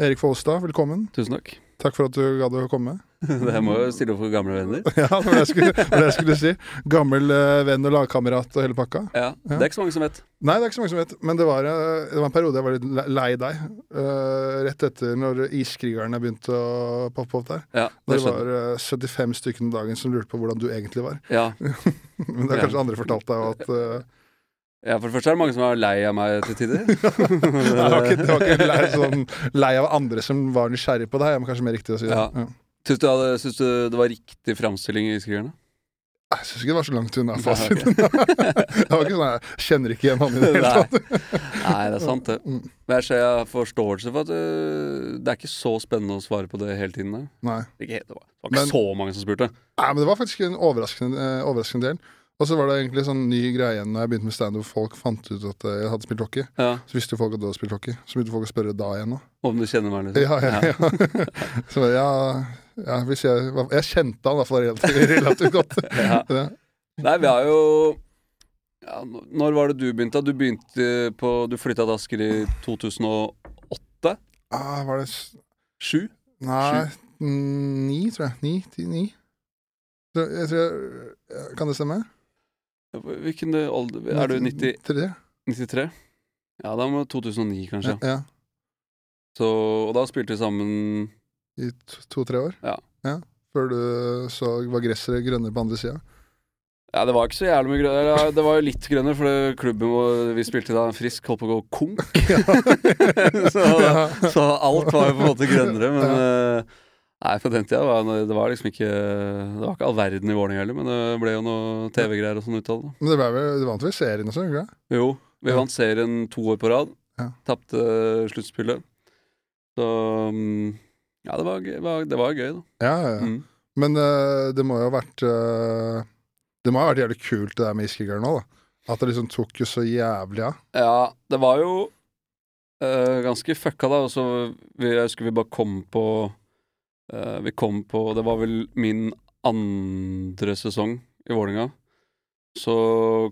Erik Follestad, velkommen. Tusen takk. Takk for at du gadd å komme. Jeg må jo stille opp for gamle venner. Ja, det var det jeg skulle, det jeg skulle si. Gammel uh, venn og lagkamerat og hele pakka. Ja, Det er ikke så mange som vet. Nei, det er ikke så mange som vet, men det var, eh, det var en periode jeg var litt lei deg. Uh, rett etter når iskrigerne begynte å poppe opp der. Ja, det det var eh, 75 stykker om dagen som lurte på hvordan du egentlig var. Ja. Men det har Ja. kanskje andre fortalt deg at ja, for det første er det mange som er lei av meg til tider. det var ikke, det var ikke lei, sånn, lei av andre som var nysgjerrig på deg, er kanskje mer riktig å si det. Ja. Syns du, hadde- syns du det var riktig framstilling i Skriverne? Jeg syns ikke det var så langt unna fasiten. Okay. det var ikke sånn jeg kjenner ikke igjen han i det hele tatt. Nei, det er sant, det. Mm. Men jeg ser jeg har forståelse for at øh, det er ikke så spennende å svare på det hele tiden. Da. Nei. Det var, det var ikke Men- så mange som spurte. Nei, men det var faktisk en overraskende, eh, overraskende del. Og så var det egentlig sånn ny greie igjen når jeg begynte med standup. Folk fant ut at eh, jeg hadde spilt hockey. Ja, Så visste folk at du hadde spilt hockey. Så begynte folk å spørre da igjen òg. Om du kjenner meg, liksom. Ja, ja, ja. så ja, ja hvis jeg, jeg kjente han i hvert fall relativt, relativt godt. Ja. Ja. Nei, vi har jo ja, Når var det du begynte? Du begynte på Du flytta til Asker i 2008? Ah, var det Sju? Nei, ni, tror jeg. Ni, ti, ni. Jeg tror jeg, Kan det stemme? Hvilken alder Er du 90, Tre? 93? Ja, da må 2009, kanskje. Ja. Så, og da spilte vi sammen I to- to-tre år? Ja. Før du så var gresset grønnere på andre sida? Ja, det var ikke så jævlig mye grønnere. Det var jo litt grønnere, for klubben vi spilte da, Frisk, holdt på å gå konk. så, Ja. så alt var jo på en måte grønnere, men eh, Nei, på den tida var det var liksom ikke Det var ikke all verden i Vålerenga heller, men det ble jo noe TV-greier og sånn ut av det. Men det ble du vant vel serien også, ikke det? Jo, vi Ja. vant serien to år på rad. Ja. Tapte sluttspillet. Så mm, Ja, det var, det var gøy, da. Ja, ja, ja. Mm. Men uh, det må jo ha vært uh, Det må ha vært jævlig kult det der med iskrigeren nå, da. At det liksom tok jo så jævlig av. Ja, det var jo uh, ganske fucka, da. Og så jeg husker vi bare kom på eh, Vi kom på Det var vel min andre sesong i Vålinga Så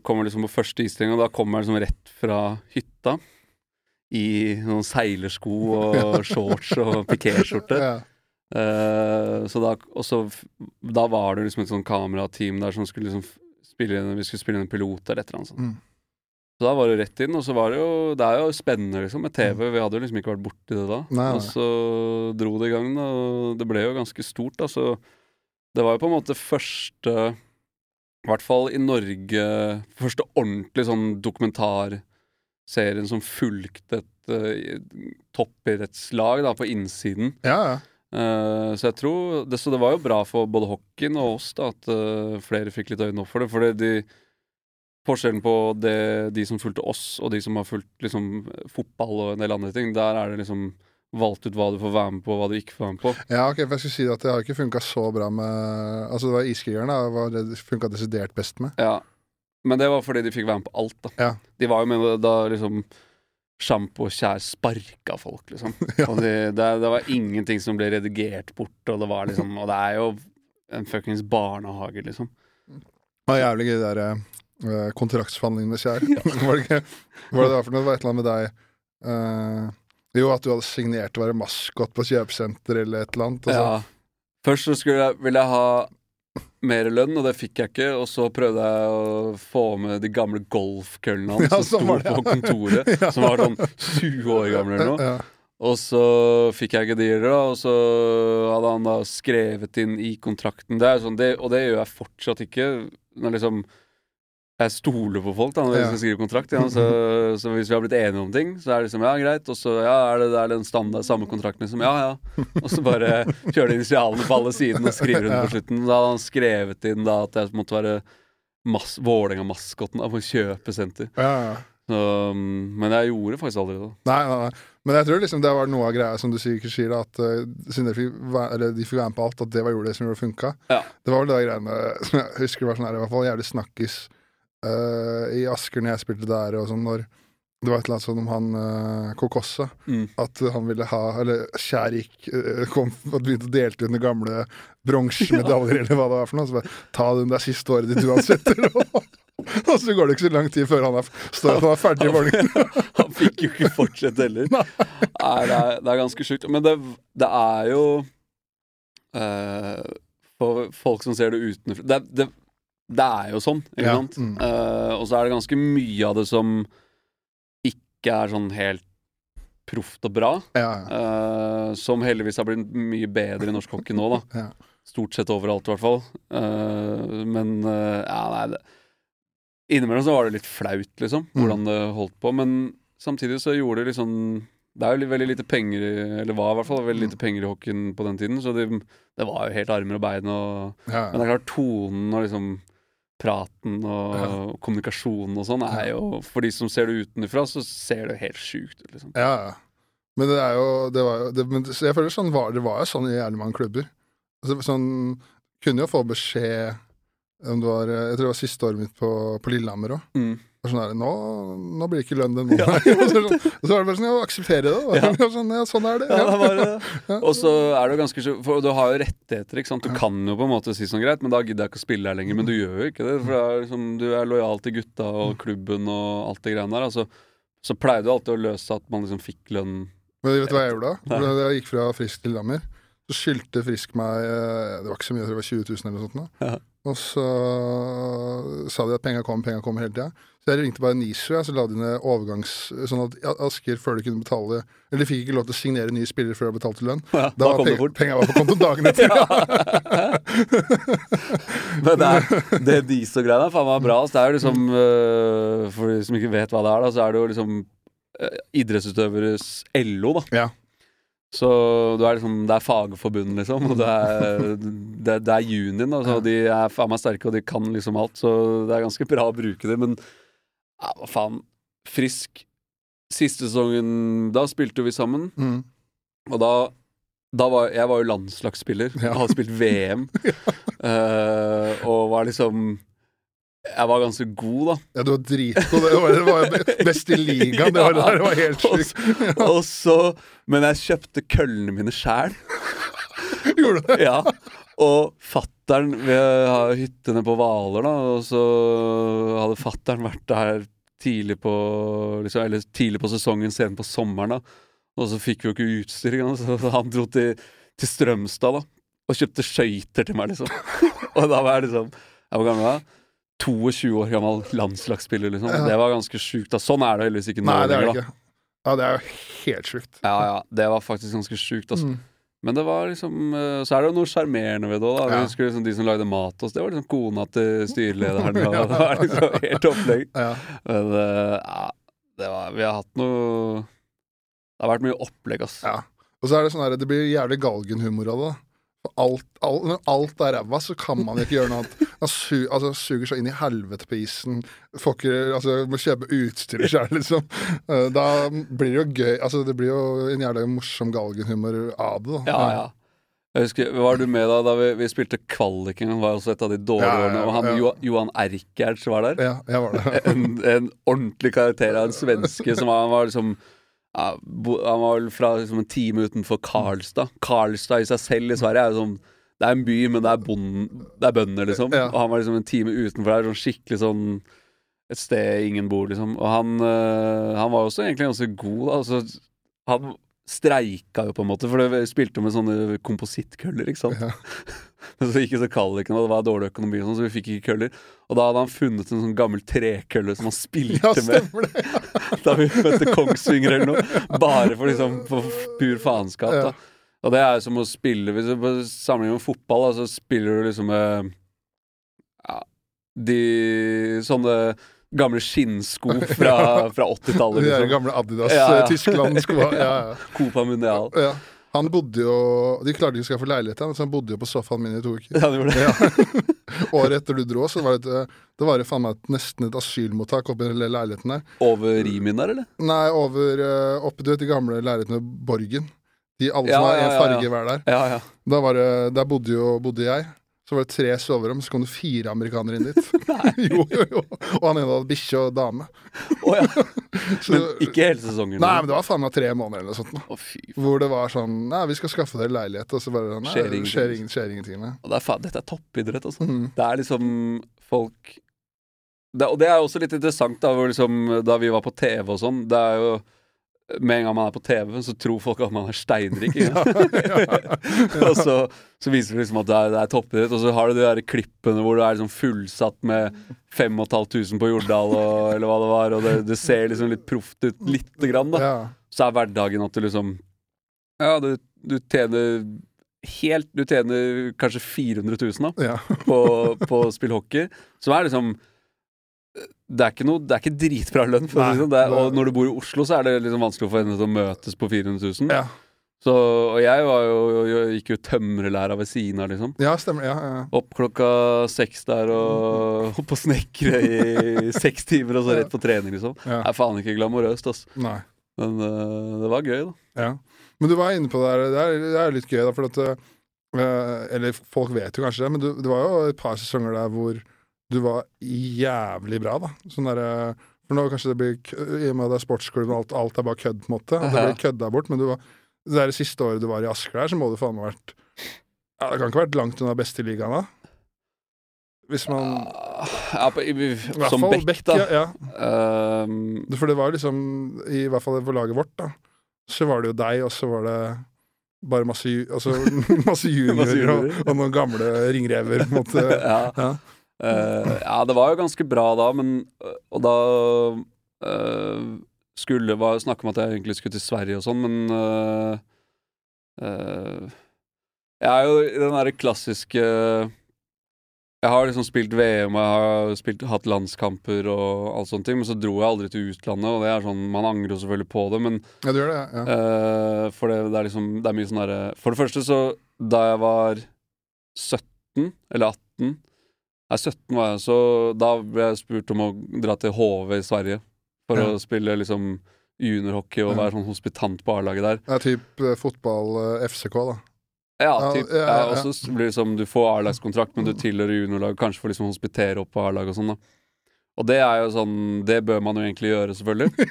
kommer liksom på første istreng, og da kommer jeg liksom rett fra hytta. I noen seilersko og shorts og pikéskjorte. Ja. Uh, så da, og så da var det liksom et sånn kamerateam der som skulle liksom spille vi skulle spille inn en pilot eller et eller annet sånt. Mm. Så da var det rett inn, og så var det jo Det er jo spennende, liksom, med TV. Vi hadde jo liksom ikke vært borti det da. Nei, nei. Og så dro det i gang, da, og det ble jo ganske stort, da, så Det var jo på en måte første I hvert fall i Norge Første ordentlig sånn dokumentarserien som fulgte et uh, toppidrettslag da, på innsiden. ja, ja. Uh, så jeg tror det, Så det var jo bra for både hockeyen og oss da at uh, flere fikk litt øyne opp for det. For de, forskjellen på det, de som fulgte oss, og de som har fulgt liksom, fotball og en del andre ting, der er det liksom valgt ut hva du får være med på, og hva du ikke får være med på. Ja, ok, for jeg skulle si at det har ikke funka så bra med Altså, det var iskrigeren da, var det funka desidert best med. Ja. Men det var fordi de fikk være med på alt, da. Ja. De var jo med da liksom Sjampo og Kjær sparka folk, liksom. Ja. Og det, det, det var ingenting som ble redigert bort, og det var liksom Og det er jo en fuckings barnehage, liksom. Det var jævlig gøy, det der uh, kontraktsforhandlingene skjer. Ja. var det ikke Var det det var for noe? Det var et eller annet med deg uh, Jo, at du hadde signert å være maskot på kjøpesenter eller et eller annet. Og så, Ja. Først så skulle jeg, ville jeg ha mer lønn, og det fikk jeg ikke. Og så prøvde jeg å få med de gamle golfkøllene hans Ja, som sånn sto på kontoret. Ja. Som var sånn 20 år gamle eller noe. Ja. Og så fikk jeg ikke dealer, da. Og så hadde han da skrevet inn i kontrakten det er sånn, det, Og det gjør jeg fortsatt ikke. Når liksom jeg stoler på folk da når vi skal skrive kontrakt. Ja, så, så hvis vi har blitt enige om ting, så er det liksom ja, greit. Og så ja, er det, er det den standard, samme kontrakten liksom? Ja, ja. Og så bare kjører de initialene på alle sidene og skriver under på slutten. Da hadde han skrevet inn da at jeg måtte være mas Vålerenga-maskoten et kjøpesenter. Ja, ja. Så, mm, men jeg gjorde faktisk aldri det. Nei, nei, nei. Men jeg tror liksom det var noe av greia som du sikkert sier, at uh, siden de fikk, være, eller de fikk være med på alt, at det var gjorde det som gjorde det funka. Ja. Det var vel det greiene som jeg husker var sånn her, i hvert fall jævlig snakkis eh, i Asker når jeg spilte der, og sånn når det var et eller annet sånn om han uh, Kokossa. Mm. At han ville ha Eller Kjær gikk eh, kom og begynte å delte ut noen gamle bronsemedaljer, eller hva det var for noe. Så bare Ta den der siste året ditt uansett. Og så går det ikke så lang tid før han er, står han er ferdig i morgen Han fikk jo ikke fortsette heller. Nei, det er, det er ganske sjukt. Men det, det er jo uh, For folk som ser det utenfra det, det, det er jo sånn, ikke Ja, sant? mm. Uh, og så er det ganske mye av det som ikke er sånn helt proft og bra. Ja, ja. Uh, som heldigvis har blitt mye bedre i norsk hockey nå, da. Ja. Stort sett overalt, i hvert fall. Uh, men eh, ja, nei det, Innimellom så var det litt flaut, liksom, Mm. hvordan det holdt på. Men samtidig så gjorde det liksom Det er jo veldig lite penger i Eller var i hvert fall veldig Mm. lite penger i hockeyen på den tiden, så det, det var jo helt armer og bein og Men det er klart, tonen og liksom praten og Ja. kommunikasjonen og sånn er jo For de som ser det utenfra, så ser det helt sjukt ut, liksom. ja, ja. Men det er jo, det var jo det, men, Jeg føler sånn var, det var jo sånn i jævlig mange klubber. Altså, sånn, kunne jo få beskjed om det var Jeg tror det var siste året mitt på, på Lillehammer òg. Mm. Sånn her, nå, nå blir det ikke lønn den måneden. og så, er det sånn, så er det bare sånn, ja, akseptere det. Da. Ja. sånn, ja, sånn er det. Ja, Ja. det det. Og så er det jo ganske for du har jo rettigheter, ikke sant. Du kan jo på en måte si sånn greit, men da gidder jeg ikke å spille her lenger. Men du gjør jo ikke det, for det er liksom, du er lojal til gutta og klubben og alt det greiene der. Altså, så pleide du alltid å løse at man liksom fikk lønn. Men vet du hva jeg gjorde da? Da jeg gikk fra Frisk til Lillehammer, så skyldte Frisk meg eh, Det var ikke så mye, jeg tror det var 20 000 eller noe sånt. Ja. Og så sa de at penga kom, penga kom hele tida. Så jeg ringte bare Nisu, jeg, så la de ned overgangs... Sånn at Asker, før de kunne betale Eller de fikk ikke lov til å signere nye spillere før de betalte lønn. Ja, Da da var penga, fort. penga var på konto dagen etter. Men det, er, det DISO-greiene er faen meg bra. Det er jo liksom øh, For de som ikke vet hva det er, da, så er det jo liksom øh, idrettsutøveres LO, da. Ja. Så du er liksom, det er fagforbund, liksom. Og det er, det, det er junien. Altså, Ja. De er faen meg sterke, og de kan liksom alt. Så det er ganske bra å bruke det. Men ja, hva faen. Frisk. Siste sesongen Da spilte vi sammen. Mm. Og da, da var jeg var jo landslagsspiller. Ja. Hadde spilt VM. eh, og var liksom Jeg var ganske god, da. Ja, du var dritgod. Det var, det var best i ligaen. Det ja. det der, det var helt sjukt. og så Men jeg kjøpte køllene mine sjæl. Gjorde du det? Ja. Og fattern Vi har hyttene på Hvaler, da, og så hadde fattern vært der tidlig på liksom, Eller tidlig på sesongen, sent på sommeren, da. Og så fikk vi jo ikke utstyr så han dro til, til Strømstad, da. Og kjøpte skøyter til meg, liksom. og da var jeg liksom Jeg var gammel da. 22 år gammel landslagsspiller, liksom. Ja. Det var ganske sjukt. da. Sånn er det heldigvis ikke nå Nei, det er det ikke. Ja, det er jo helt sjukt. Ja, ja. Det var faktisk ganske sjukt, altså. Mm. Men det var liksom eh, Så er det jo noe sjarmerende ved det òg. Ja. Husker liksom de som lagde mat hos Det var liksom kona til styrelederen. ja. det var liksom helt opplegg. Ja. Men eh, ja, det var Vi har hatt noe Det har vært mye opplegg, ass. Ja. Og så er det sånn her, det blir jævlig galgenhumor av det. da. Alt, alt, når alt er ræva, så kan man ikke gjøre noe annet. Man su, altså, suger så inn i helvete på isen. Får ikke, altså, må kjøpe utstyr sjøl, liksom. Eh, Da blir det jo gøy. Altså, det blir jo en jævlig morsom galgenhumor av det. da. Ja, ja. Jeg husker, Var du med da da vi, vi spilte kvaliken? Var også et av de dårlige Ja, ja, årene. Og han ja. Jo- Johan Erkertz var der. Ja, jeg var der. en, en ordentlig karakter av en svenske som var, han var liksom ja, Han var vel fra liksom, en time utenfor Karlstad. Karlstad i seg selv i Sverige er jo sånn Det er en by, men det er, bonden, det er bønder, liksom. Ja. Og han var liksom en time utenfor der, sånn skikkelig sånn Et sted ingen bor, liksom. Og han, øh, han var også egentlig ganske god. Altså, han streika jo, på en måte, for det spilte med sånne komposittkøller, ikke sant. Ja. Men så gikk det så kvaliken, og det var dårlig økonomi, og sånn, så vi fikk ikke køller. Og da hadde han funnet en sånn gammel trekølle som han spilte Ja, med da vi møtte Kongsvinger eller noe. Bare for liksom for pur faenskap. Ja. da Og det er jo som å spille Hvis du sammenligner med fotball, da, så spiller du liksom med Ja, de sånne gamle skinnsko fra, fra 80-tallet. De Liksom. gamle Adidas Ja, eh, Tyskland-skoa. Ja, ja. Copa Mundial. ja. Han bodde jo De klarte ikke å skaffe leilighet, han, så han bodde jo på sofaen min i to uker. Ja, det gjorde det. Ja. Året etter du dro, så var det, et, det var faen meg nesten et asylmottak oppi den leiligheten der. Over Rimin der, eller? Nei, over uh, oppe du vet, de gamle leilighetene ved Borgen. De alle Ja, som har én farge hver der. Ja, ja. Da var det, der bodde jo bodde jeg. Så var det tre soverom, så kom det fire amerikanere inn dit. jo, jo, jo. Og han ene hadde bikkje og dame. Oh, ja. Så, Men ikke hele sesongen? Nei, men det var faen meg tre måneder eller noe sånt. Oh. Hvor det var sånn Nei, vi skal skaffe dere leilighet, og så bare Nei, Skjer ingenting. skjer, skjer ingenting. Nei. Og det er faen, dette er toppidrett, altså. Mm. Det er liksom folk det, Og det er også litt interessant, da, hvor liksom, da vi var på TV og sånn. Det er jo Med en gang man er på TV, så tror folk at man er steinrik. Ja, ja, ja. og så, så viser det liksom at det er, det er toppidrett, og så har du de der klippene hvor du er liksom fullsatt med 5500 på Jordal, og, eller hva det var, og det, det ser liksom litt proft ut lite grann, da. Så er hverdagen at du liksom Ja, du, du tjener helt Du tjener kanskje 400 000 da, ja. på, på å spille hockey, som er liksom det er ikke noe Det er ikke dritbra lønn. Sånn. er, og når du bor i Oslo, så er det liksom vanskelig å få henne til å møtes på 400 000. ja. Så, og jeg var jo, jeg gikk jo tømrerlæra ved siden av, liksom. Ja, stemmer. Ja, ja. Opp klokka seks der og opp og snekre i seks timer, og så rett på trening, liksom. Det er faen ikke glamorøst, altså. Nei. Men uh, det var gøy, da. Ja. Men du var inne på det der. Det er, det er litt gøy, da, for at uh, Eller folk vet jo kanskje det, men du, det var jo et par sesonger der hvor du var jævlig bra, da. Sånn derre For nå kanskje det blir I og med at det er sportsklubb og alt, alt er bare kødd, på en måte. At det blir kødda bort. Men du var, det der siste året du var i Asker der, så må du faen meg vært ja, Det kan ikke ha vært langt unna beste ligaen da? Hvis man Ja, på, i, I som fall Beck, da. Ja, ja. Um, For det var liksom, i hvert fall på laget vårt, da, så var det jo deg, og så var det bare masse, altså, masse juniorer og, og noen gamle ringrever, på en måte. ja. Ja. Eh, ja, det var jo ganske bra da, men Og da uh, skulle var snakk om at jeg egentlig skulle til Sverige og sånn, men uh, eh, Jeg er jo i den derre klassiske Jeg har liksom spilt VM, og jeg har spilt, hatt landskamper og alt sånne ting, men så dro jeg aldri til utlandet, og det er sånn Man angrer jo selvfølgelig på det, men Ja, du gjør det, ja. Eh, for det, det er liksom Det er mye sånn derre For det første, så Da jeg var 17 eller 18 Nei, 17 var jeg, så da ble jeg spurt om å dra til HV i Sverige for Ja. å spille liksom juniorhockey og være sånn hospitant på A-laget der. Ja, er typ eh, fotball eh, FCK, da. Ja, Ja, typ, ja, ja, ja, Også blir det som du får A-lagskontrakt, men du tilhører juniorlag, kanskje får liksom hospitere opp på A-laget og sånn, da. Og det er jo sånn Det bør man jo egentlig gjøre, selvfølgelig.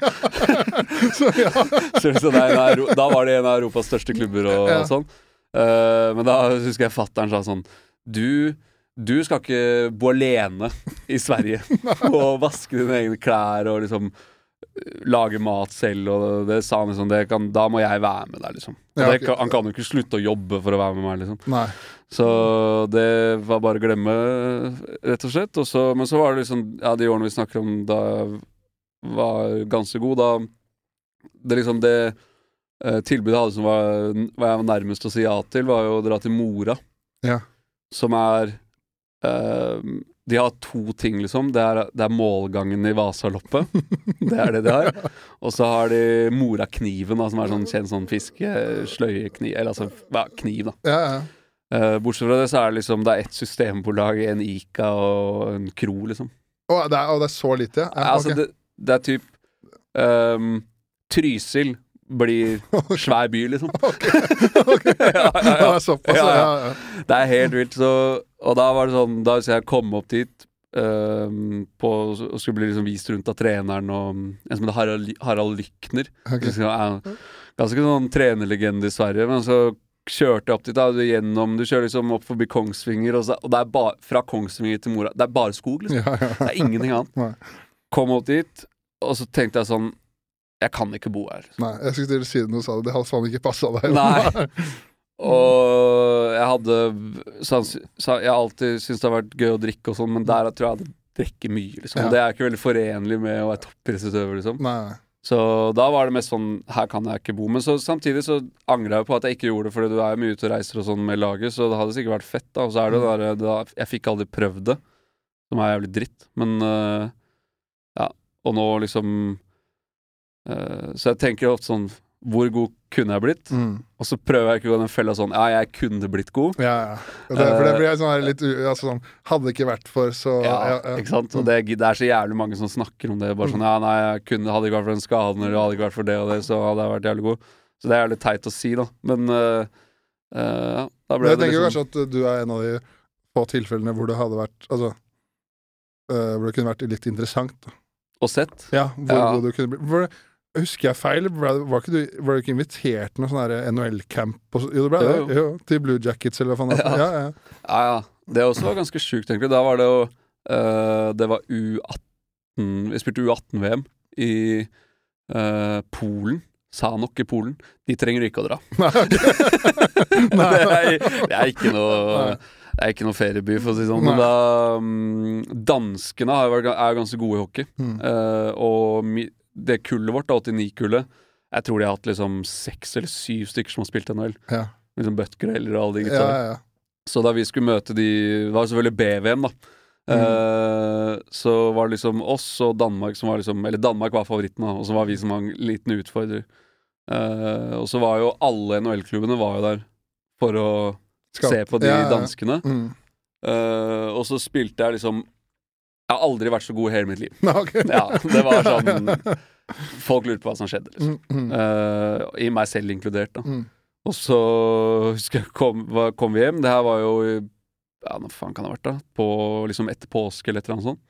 så ja. Så nei, Euro- da var det en av Europas største klubber og Ja. sånn. Uh, men da husker jeg fattern sa sånn Du, du skal ikke bo alene i Sverige og vaske dine egne klær og liksom eh, lage mat selv, og det sa han liksom det kan, Da må jeg være med deg, liksom. Ja, det, kan- han kan jo ikke slutte å jobbe for å være med meg, liksom. Nei. Så det var bare å glemme, rett og slett. Også, men så var det liksom Ja, de årene vi snakker om da var ganske god, da Det liksom det eh, tilbudet jeg hadde som var, var jeg var nærmest å si ja til, var jo å dra til Mora. Ja. Som er eh, De har to ting, liksom. Det er, det er målgangen i Vasaloppet. det er det de har. Og så har de Morakniven, som er sånn kjent sånn fiskesløyekniv Eller altså ja, kniv, da. Ja, ja. Uh, bortsett fra det, så er det liksom Det er ett systembolag, en Ica og en Kro, liksom. Å, det er, å, det er så lite, ja? okay. altså, det, det er typ um, Trysil blir svær by, liksom. Ok, okay. ja, ja, Det er såpass, Ja, ja. ja. ja. Det er helt vilt. Så, og da var det sånn Da jeg kom opp dit um, på, og skulle bli liksom vist rundt av treneren og en som heter Harald, Harald Lykner. Okay. Ganske sånn trenerlegende i Sverige, men så kjørte jeg opp dit. Da, du, gjennom, du kjører liksom opp forbi Kongsvinger, og, så, og det er ba, fra Kongsvinger til Mora. Det er bare skog, liksom. Ja, ja. Det er ingenting annet. Kom opp dit, og så tenkte jeg sånn Jeg kan ikke bo her. Nei, jeg skulle til å si du sa det. Det hadde faen ikke passa deg. Nei. Og jeg hadde Jeg har alltid syntes det har vært gøy å drikke og sånn, men der tror jeg jeg hadde drukket mye, liksom. Og det er ikke veldig forenlig med å være toppidrettsutøver, liksom. Nei. Så da var det mest sånn Her kan jeg ikke bo. Men så samtidig så angrer jeg på at jeg ikke gjorde det, fordi du er mye ute og reiser og sånn med laget, så det hadde sikkert vært fett, da. Og så er det jo der da, Jeg fikk aldri prøvd det, som er jævlig dritt. Men uh, ja. Og nå liksom Så jeg tenker ofte sånn Hvor god kunne jeg blitt? Mm. Og så prøver jeg ikke å gå den fella sånn Ja, jeg kunne blitt god. Ja, ja. Det, for det blir sånn her litt altså sånn Hadde det ikke vært for, så Ja, ja, ja. ikke sant? Og det, det er så jævlig mange som snakker om det. Bare sånn Ja, nei, jeg kunne, hadde ikke vært for den skaden, eller hadde ikke vært for det og det, så hadde jeg vært jævlig god. Så det er jævlig teit å si, da. Men uh, ja, da ble jeg det tenker liksom kanskje at du er en av de få tilfellene hvor det hadde vært Altså uh, Hvor det kunne vært litt interessant. Da. Og sett. Ja, hvor god du kunne bli. Husker jeg feil? Var, ikke du, var du ikke invitert til noe sånn NHL-camp? Jo, det ble det. Jo, til Blue Jackets, eller hva faen Ja. Ja, ja. Ja. Det også var ganske sjukt, egentlig. Da var det jo uh, Det var U18 U18 Vi spilte U18-VM i uh, Polen. Sanok i Polen. De trenger ikke å dra. Nei, det, er, det er ikke noe Det er ikke noe ferieby, for å si det sånn. Men da um, Danskene har jo er ganske gode i hockey. Mm. Uh, og mi, det kullet vårt, 89-kullet Jeg tror de har hatt liksom seks eller syv stykker som har spilt NHL. Ja. Liksom Butgreller og alle de gutta. ja, ja. Så da vi skulle møte de Det var selvfølgelig BVM, da. Mm. Uh, så var det liksom oss og Danmark som var liksom Eller Danmark var favoritten, da, og så var vi som var en liten utfordrer. Uh, og så var jo alle NHL-klubbene var jo der for å Skatt. se på de danskene. Mm. Uh, og så spilte jeg liksom Jeg har aldri vært så god i hele mitt liv. Okay. Ja, det var sånn Folk lurte på hva som skjedde, liksom. Mm, mm, Uh, I meg selv inkludert, da. mm. Og så husker kom, kom vi hjem. Det her var jo Ja, hva faen kan det ha vært, da? På, liksom etter påske eller et eller annet sånt.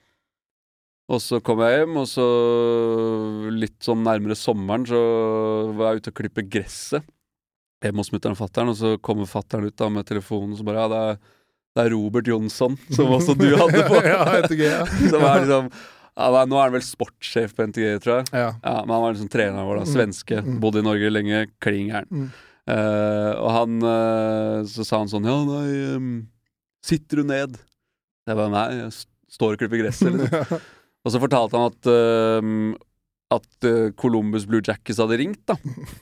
Og så kom jeg hjem, og så litt sånn nærmere sommeren så var jeg ute og klippe gresset hjemme hos mutter'n og fatter'n, og så kommer fatter'n ut da med telefonen, og så bare Ja, det er, det er Robert Jonsson, som også du hadde på. ja, NTG, ja. som er liksom ja, Nå er han vel sportssjef på NTG, tror jeg. ja. Ja, Men han var liksom treneren vår, da. Mm. Svenske. Mm. Bodde i Norge lenge. Klin gæren. Mm. Uh, og han uh, Så sa han sånn Ja, nei um, Sitter du ned? Jeg bare Nei, jeg står og klipper gresset. Liksom. og så fortalte han at uh, At eh, Columbus Blue Jackets hadde ringt, da.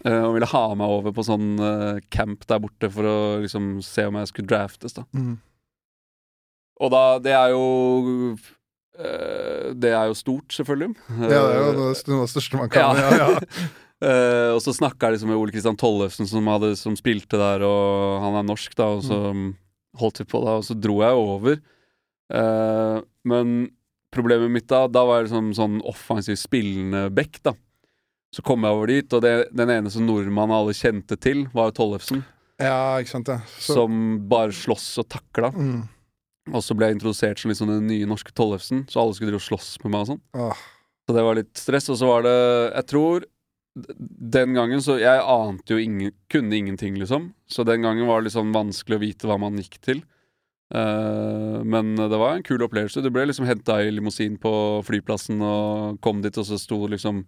og ville ha meg over på sånn camp der borte for å liksom se om jeg skulle draftes, da. Mm. Og da Det er jo eh, Det er jo stort, selvfølgelig. ja, det er jo noe av det største man kan. Ja, ja. Eh, og så snakka jeg liksom med Ole Kristian Tollefsen, som, hadde, som spilte der, og han er norsk, da, og så Mm. holdt vi på da, og så dro jeg over. Uh, men problemet mitt da, da var jeg liksom sånn offensiv spillende back, da. Så kom jeg over dit, og det, den eneste nordmannen alle kjente til, var jo Tollefsen, ja, ikke sant, ja. Så, som bare slåss og takla. mm. Og så ble jeg introdusert som liksom den nye norske Tollefsen, så alle skulle drive og slåss med meg og sånn. Åh. Så det var litt stress. Og så var det Jeg tror den gangen så Jeg ante jo ingen Kunne ingenting, liksom. Så den gangen var det sånn vanskelig å vite hva man gikk til. Uh, men det var en kul opplevelse. Du ble liksom henta i limousin på flyplassen og kom dit, og så sto liksom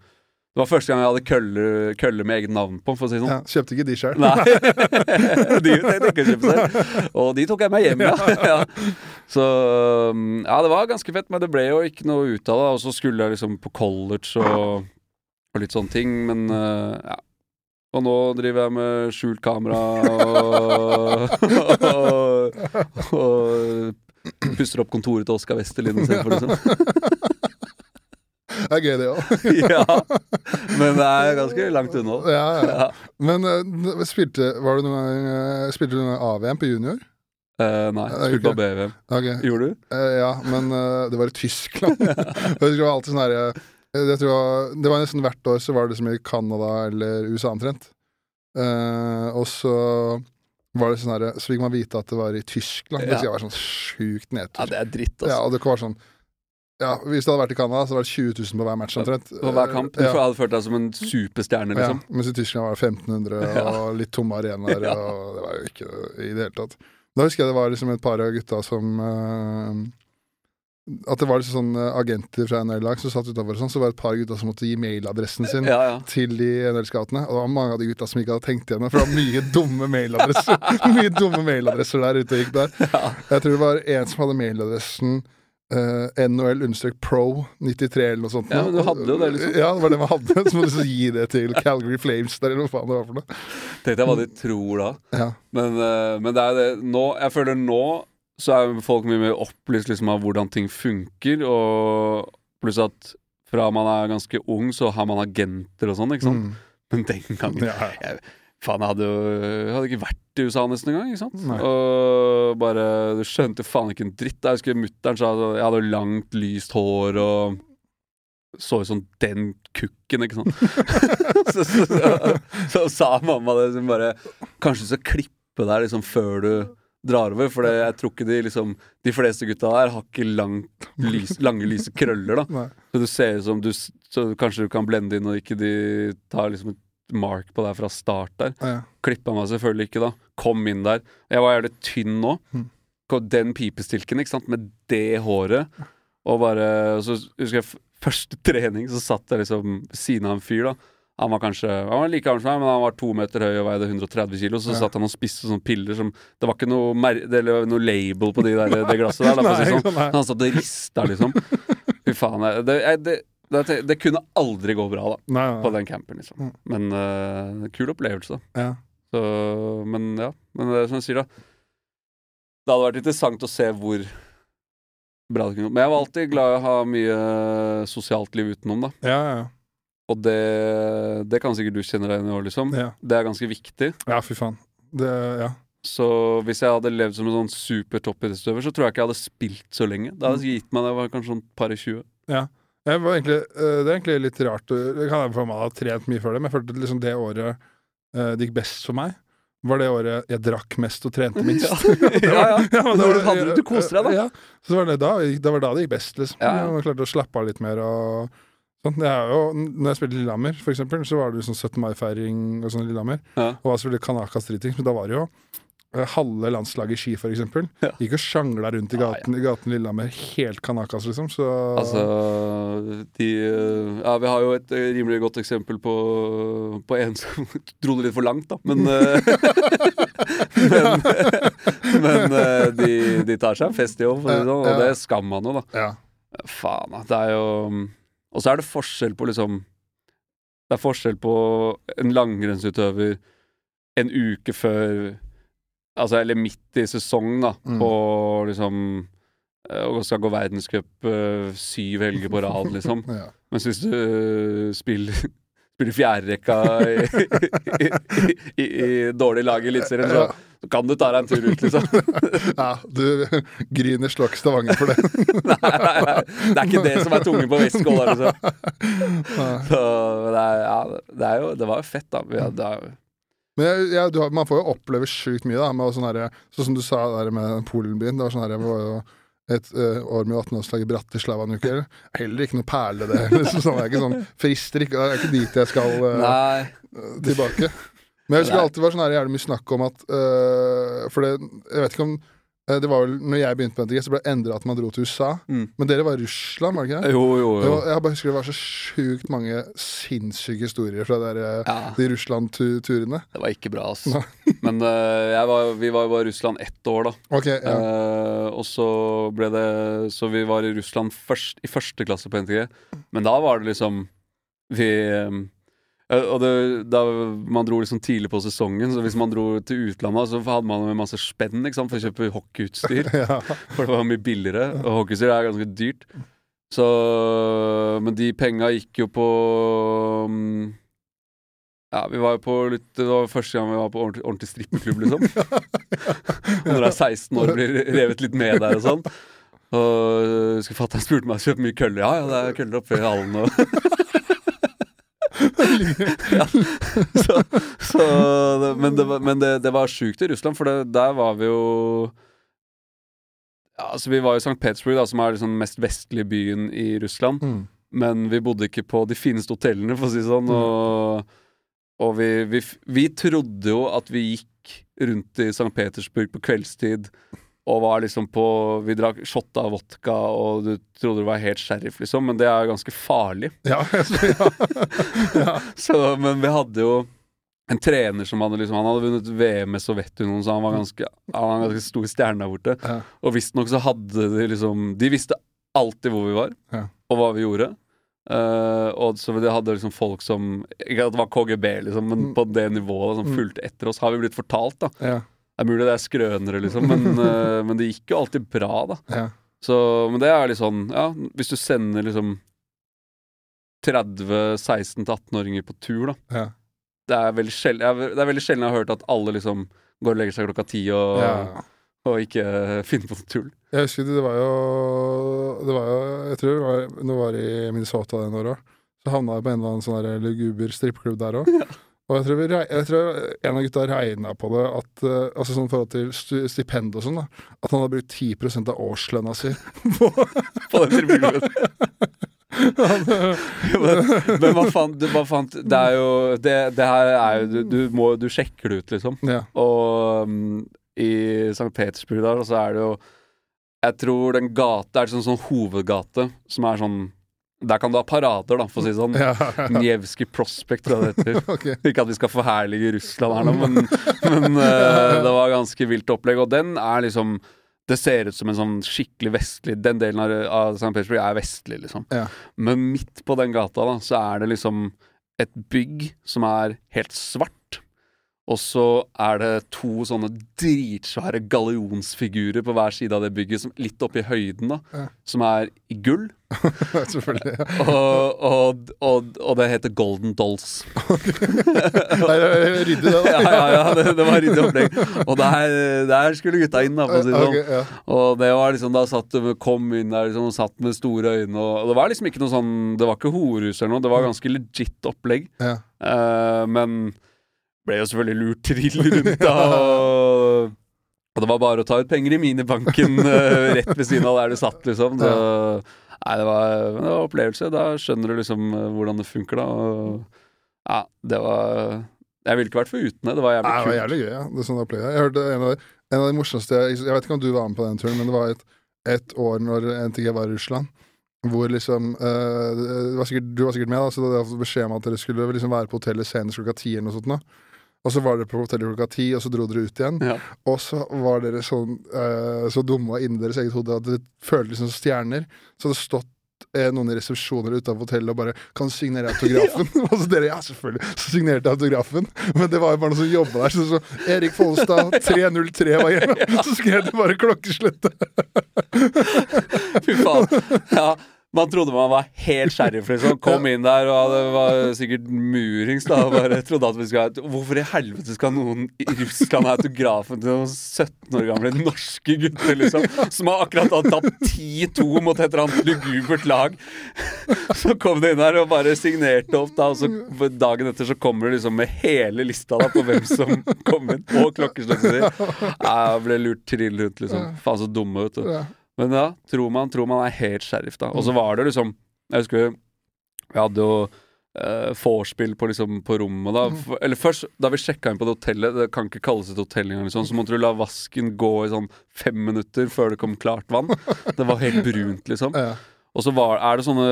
Det var første gang jeg hadde køller, køller med eget navn på, for å si sånn. Ja, kjøpte ikke de sjøl. Nei. de tenkte ikke å kjøpe selv. Og de tok jeg med hjem, ja. ja. Så um, ja, det var ganske fett, men det ble jo ikke noe ut av det. Og så skulle jeg liksom på college og, og litt sånne ting, men uh, ja. Og nå driver jeg med skjult kamera og, og, og pusser opp kontoret til Oskar Westerlin istedenfor, liksom. Det er gøy, det òg. ja. Men det er ganske langt unna. Ja, ja. Men uh, spilte, var du noen gang, uh, spilte du noen AVM på junior? Uh, nei, Det spilte på BVM. Okay. Gjorde du? Ja, men det var i Tyskland. Det var alltid sånn herre det var- Det var nesten hvert år så var det som i Canada eller USA omtrent. Og så var det sånn herre Så fikk man vite at det var i Tyskland. Det Ja. skal være sånn sjukt Ja, det er dritt, altså. Ja, og det var sånn Ja, Hvis det hadde vært i Canada, så var det 20 000 på hver match omtrent. På hver kamp. Du Ja. hadde følt deg som en superstjerne, Ja, liksom. mens i Tyskland var det 1500 og litt tomme arenaer, Ja. og det var jo ikke i det hele tatt. Da husker jeg det var liksom et par av gutta som uh, At det var liksom sånn eh, agenter fra NHL-lag som satt utafor sånn, så var det et par gutta som måtte gi mailadressen sin Ja, ja. til de NHL-scoutene. Og det var mange av de gutta som ikke hadde tenkt igjennom, for det var mye dumme mailadresser Mye dumme mailadresser der ute og gikk der. Jeg tror det var en som hadde mailadressen Uh, NHL-pro93 eller noe sånt. Ja, men du hadde jo det, liksom. Ja, det var det man hadde. Så må du gi det til Calgary Flames der, eller hva faen det var for noe. Tenkte jeg hva de tror da. Ja. Men, uh, men det er det nå Jeg føler nå så er folk mye mer opplyst liksom av hvordan ting funker, og pluss at fra man er ganske ung, så har man agenter og sånn, ikke sant? Mm. Men den gangen Ja. Faen, jeg hadde jo hadde ikke vært i USA nesten engang, ikke sant? Nei. Og bare Du skjønte jo faen ikke en dritt. Jeg husker mutter'n sa at jeg hadde langt, lyst hår og så ut som den kukken, ikke sant. så, så, så, så sa mamma det som bare Kanskje du skal klippe deg liksom før du drar over, for jeg tror ikke de liksom De fleste gutta der har ikke langt, lys, lange, lyse krøller, da. Nei. Så du ser ut som du Så kanskje du kan blende inn, og ikke de tar liksom et mark på deg fra start der. Ja. Klippa meg selvfølgelig ikke, da. Kom inn der. Jeg var jævlig tynn nå. Mm. Den pipestilken, ikke sant, med det håret. Og bare Så husker jeg første trening så satt jeg liksom siden av en fyr, da. Han var kanskje Han var like gammel som meg, men han var to meter høy og veide 130 kilo. Så Ja. satt han og spiste sånne piller som Det var ikke noe, mer, det, noe label på de der, det glasset der. Da, det sånn. nei. Han satt og rista, liksom. Fy faen. jeg- Det, det, det, det kunne aldri gå bra, da, Nei, på den campen, liksom. Mm. Men uh, kul opplevelse, da. Ja. Så, men ja. Men det er som jeg sier, da. Det hadde vært interessant å se hvor bra det kunne gå. Men jeg var alltid glad i å ha mye sosialt liv utenom, da. Ja, ja, Og det, det kan sikkert du kjenne deg igjen i år, liksom. ja. Det er ganske viktig. Ja, fy faen. Det, ja. Så hvis jeg hadde levd som en sånn super supertoppidrettsutøver, så tror jeg ikke jeg hadde spilt så lenge. Det hadde gitt meg det var kanskje sånn par i 20. Jeg var egentlig, eh, det er egentlig litt rart å- Det kan være for meg ha trent mye før det, men jeg følte liksom det året eh, det gikk best for meg, var det året jeg drakk mest og trente minst. ja, ja. men var, Du hadde- du koste deg, da. Ja, så var det da, det var da det gikk best, liksom. Ja, ja. Jeg klarte å slappe av litt mer og sånn. Jo, når jeg spilte Lillehammer, for eksempel, så var det liksom sånn 17. mai-feiring og sånn i Lillehammer. Ja. Og var selvfølgelig Kanakas driting, men da var det jo eh, halve landslaget i ski, eksempel. Ja. Gikk og sjangla rundt i Ja, gaten, i gaten Lillehammer. Helt Kanakas, liksom. Så Altså de eh, Ja, vi har jo et eh, rimelig godt eksempel på, på en som dro det litt for langt, da. Men eh, Men, men eh, de, de tar seg en fest i år, for å si det sånn. Og Ja, ja. det skammer man jo, da. ja. Faen, da. Det er jo Og så er det forskjell på liksom Det er forskjell på en langrennsutøver en uke før Altså, eller midt i sesong, da, Mm. på liksom eh, Og skal gå verdenscup eh, syv helger på rad, liksom. ja. Mens hvis du eh, spiller Spiller fjerderekka i, i, i, i, dårlig lag i Eliteserien, så, så kan du ta deg en tur ut, liksom. ja, du Gryner slår ikke Stavanger for det. Nei, nei, nei, det er ikke det som er tungen på Westgold. Altså. Nei. Så det, er, ja, det, er jo, det var jo fett, da. Vi hadde, Men jeg, du man får jo oppleve sjukt mye, da. Med sånn her, sånn som du sa der med Polenbyen. Det var sånn her, jeg var jo et eh, år med 18-årslag i Bratislava en uke. Heller ikke noe perle, det. Liksom, sånn, det er ikke sånn frister ikke, Det er ikke dit jeg skal Nei. tilbake. Men jeg husker alltid var sånn her jævlig mye snakk om at øh, For det, jeg vet ikke om Det var vel når jeg begynte på NTG, så ble det endra at man dro til USA. Mm. Men dere var i Russland, var det ikke det? Jo, jo, jo. jeg bare husker det var så sjukt mange sinnssyke historier fra der, øh, Ja, de Russland-turene. det var ikke bra, altså. Men uh, var, vi var jo bare i Russland ett år, da. Ok, ja. uh, og så ble det Så vi var i Russland først, i første klasse på NTG. Men da var det liksom Vi eh, og det, da Man dro liksom tidlig på sesongen, så hvis man dro til utlandet, så hadde man med masse spenn sant, for å kjøpe hockeyutstyr. ja. For det var mye billigere, og hockeyutstyr er ganske dyrt. Så Men de penga gikk jo på mm, Ja, vi var jo på litt Det var første gang vi var på ordentlig, ordentlig strippeklubb, liksom. Og Når du er 16 år blir revet litt med der og sånn. Og jeg husker fatter'n spurte meg om jeg kjøpte mye køller. Ja, ja, det er køller oppe i hallen og ja, så, så, Men, det, var- men det, det var sjukt i Russland, for det, der var vi jo ja, altså Vi var i St. Petersburg, da, som er liksom den mest vestlige byen i Russland. Mm. Men vi bodde ikke på de fineste hotellene, for å si det sånn. Og, og vi, vi, vi trodde jo at vi gikk rundt i St. Petersburg på kveldstid og var liksom på Vi drakk shot av vodka, og du trodde du var helt sheriff, liksom. Men det er ganske farlig. Ja, ja. ja. Så, men vi hadde jo en trener som hadde liksom Han hadde vunnet VM med Sovjetunionen, så han var ganske, han var ganske stor stjerne der borte. Ja. Og visstnok så hadde de liksom De visste alltid hvor vi var, Ja. og hva vi gjorde. Uh, og så de hadde liksom folk som Ikke at det var KGB, liksom, men Mm. på det nivået som Mm. fulgte etter oss, har vi blitt fortalt, da. Ja. Det er mulig det er skrønere, liksom, men, eh, men det gikk jo alltid bra, da. Ja. Så, men det er litt sånn, ja, hvis du sender liksom 30 16-18-åringer på tur, da. Ja. Det er veldig sjelden det er veldig sjelden jeg har hørt at alle liksom går og legger seg klokka ti og, Ja. og ikke finner på noe tull. Jeg husker det, det var jo Det var jo Jeg tror det var, det var i Minnesota den året, så havna jeg på en eller annen sånn luguber strippeklubb der òg. Og jeg tror, vi, jeg tror en av gutta regna på det, at eh, altså sånn forhold til stipend og sånn, da, at han hadde brukt 10% av årslønna si på På den tribunen. men, men hva faen, du, hva faen Det er jo Det, det her er jo du, du må Du sjekker det ut, liksom. Ja. Og um, i St. Petersburg der, så er det jo Jeg tror den gata er sånn, sånn hovedgate som er sånn Der kan du ha parader, da, for å si det sånn. Ja, Njevskij Prospect, tror jeg det heter. okay. Ikke at vi skal forherlige Russland her nå, men, men uh, det var ganske vilt opplegg. Og den er liksom Det ser ut som en sånn skikkelig vestlig Den delen av, av St. Petersburg er vestlig, liksom. Ja. Men midt på den gata da så er det liksom et bygg som er helt svart. Og så er det to sånne dritsvære gallionsfigurer på hver side av det bygget, som, litt oppe i høyden, da, Ja. som er i gull. Selvfølgelig. Ja. Og, og, og, og det heter Golden Dolls. Ryddig, det, da. ja, ja, ja, det, det var ryddig opplegg. Og der, der skulle gutta inn, da, for å si det sånn. Okay, ja. Og det var liksom, da satt kom inn der liksom, og satt med store øyne. Og, det var liksom ikke noe sånn Det var ikke horehus eller noe, det var ganske legit opplegg. Ja. Eh, men ble jo selvfølgelig lurt trill rundt da. Og, og det var bare å ta ut penger i minibanken eh, rett ved siden av der du satt, liksom. Så, nei, det var, det var opplevelse. Da skjønner du liksom eh, hvordan det funker, da. Og, ja, det var Jeg ville ikke vært foruten det. Det var Nei, kult. det var jævlig gøy, ja. Det er sånn opplegg. Jeg hørte en av, de, en av de morsomste Jeg jeg vet ikke om du var med på den turen, men det var et, et år når NTG var i Russland. Hvor liksom uh, var sikkert, Du var sikkert med, da, så du hadde beskjed om at dere skulle liksom være på hotellet senest klokka ti. eller noe sånt nå. Og så var dere på hotellet klokka ti, og så dro dere ut igjen. Ja. Og så var dere sånn uh, så dumme inni deres eget hode at dere følte dere som stjerner. Så hadde det stått eh, noen i resepsjoner utenfor hotellet og bare 'Kan du signere autografen?' og så dere 'Ja, selvfølgelig'. Så signerte jeg autografen. Men det var jo bare noen som jobba der. Så, så Erik Follestad, 303 var hjemme. Så skrev de bare klokkeslettet. Fy faen. Ja, man trodde man var helt sheriff, liksom. Kom inn der, og det var sikkert murings, da. Bare trodde at vi skulle ha Hvorfor i helvete skal noen i Russland ha autografen til noen 17 år gamle norske gutter, liksom? Som har akkurat har tapt 10-2 mot et eller annet lugubert lag. Så kom de inn der og bare signerte opp, da. Og så dagen etter så kommer du liksom med hele lista da på hvem som kom inn, og klokkeslettet sitt. Jeg ble lurt trill rundt, liksom. Faen, så dumme, vet du. Men ja, tror man, tror man er helt sheriff, da. Og så var det liksom Jeg husker vi hadde jo uh, vorspiel på, liksom, på rommet, da. For, eller først, da vi sjekka inn på det hotellet, det kan ikke kalles et hotell engang, liksom, så måtte du la vasken gå i sånn fem minutter før det kom klart vann. Det var helt brunt, liksom. Ja. Og så var, er det sånne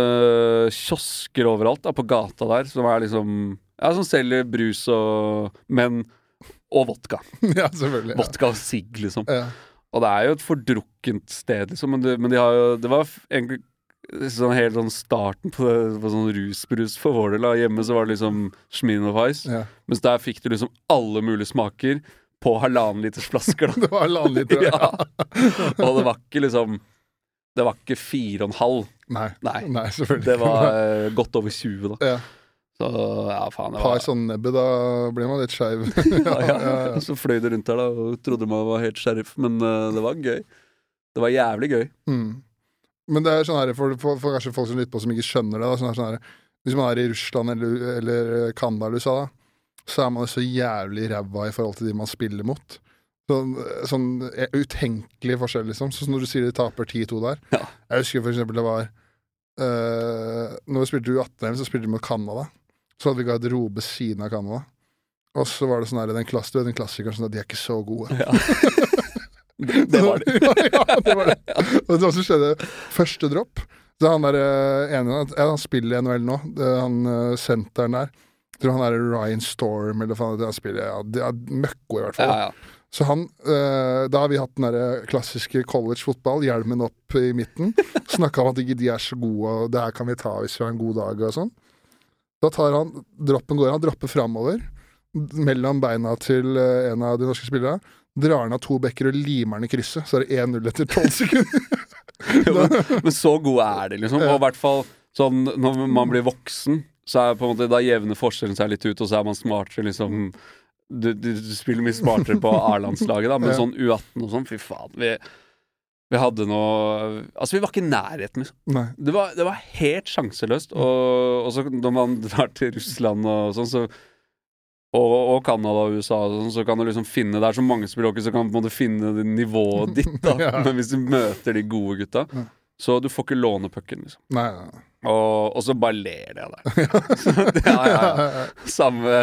kiosker overalt da, på gata der, som er liksom Ja, som selger brus og Men Og vodka. ja, selvfølgelig. Ja. Vodka og sigg, liksom. Ja. Og det er jo et fordrukkent sted, liksom, men, det, men de har jo Det var egentlig sånn helt sånn starten på, på sånn rusbrus for vår del. Hjemme så var det liksom Smirnoff Ice, Ja. mens der fikk du liksom alle mulige smaker på halvannen liters flasker. da Det var halvannen liter. ja. Og det var ikke liksom Det var ikke fire og en halv. Nei. Nei. Nei, selvfølgelig. Det var uh, godt over 20, da. ja. Så ja, faen. Det Par var, sånn nebbe, da blir man litt skeiv. ja, ja. Så fløy det rundt her da og trodde man var helt sheriff, men uh, det var gøy. Det var jævlig gøy. Mm. Men det er sånn her, for, for, for kanskje folk som lytter på som ikke skjønner det da, sånn her, sånn her, Hvis man er i Russland eller, eller Canada eller USA, da, så er man jo så jævlig ræva i forhold til de man spiller mot. Sånn, sånn utenkelig forskjell, liksom. Sånn når du sier de taper 10-2 der. Ja. Jeg husker for eksempel det var uh, Når vi spilte U18, så spilte vi mot Canada. Så hadde vi garderobe siden av Canada. Og så var det sånn her, den, klass, den klassikeren sånn at de er ikke så gode. Ja. det, var det. ja, det var det. Og det som skjedde første dropp. Så han der eh, ene Han spiller i NHL nå. Det, han eh, senteren der. Jeg tror han er Ryan Storm eller faen, det han spiller ja, det er Møkko, i hvert fall. Ja, ja. Så han eh, Da har vi hatt den der klassiske college-fotball, hjelmen opp i midten. Snakka om at ikke de er så gode, og det her kan vi ta hvis vi har en god dag og sånn. Da tar han droppen går han dropper framover mellom beina til eh, en av de norske spillerne. Drar han av to bekker og limer han i krysset, så er det 1-0 etter 12 sekunder. Jo, men, men så gode er de, liksom. Og i hvert fall sånn når man blir voksen, så er på en måte da jevner forskjellen seg litt ut, og så er man smartere, liksom. Du, du, du spiller mye smartere på A-landslaget, da, men sånn U18 og sånn, fy faen. Vi, vi hadde noe Altså, vi var ikke i nærheten, liksom. Det var, det var helt sjanseløst. Og, og så når man drar til Russland og sånn, så og, og Canada og USA og sånn, så kan du liksom finne Det er så mange språk, så kan du på en måte finne nivået ditt, da. Ja. Men hvis du møter de gode gutta, Ja. så du får ikke låne pucken, liksom. Nei, nei. Og, og så bare ler de av deg. Det- ja, ja, ja. Samme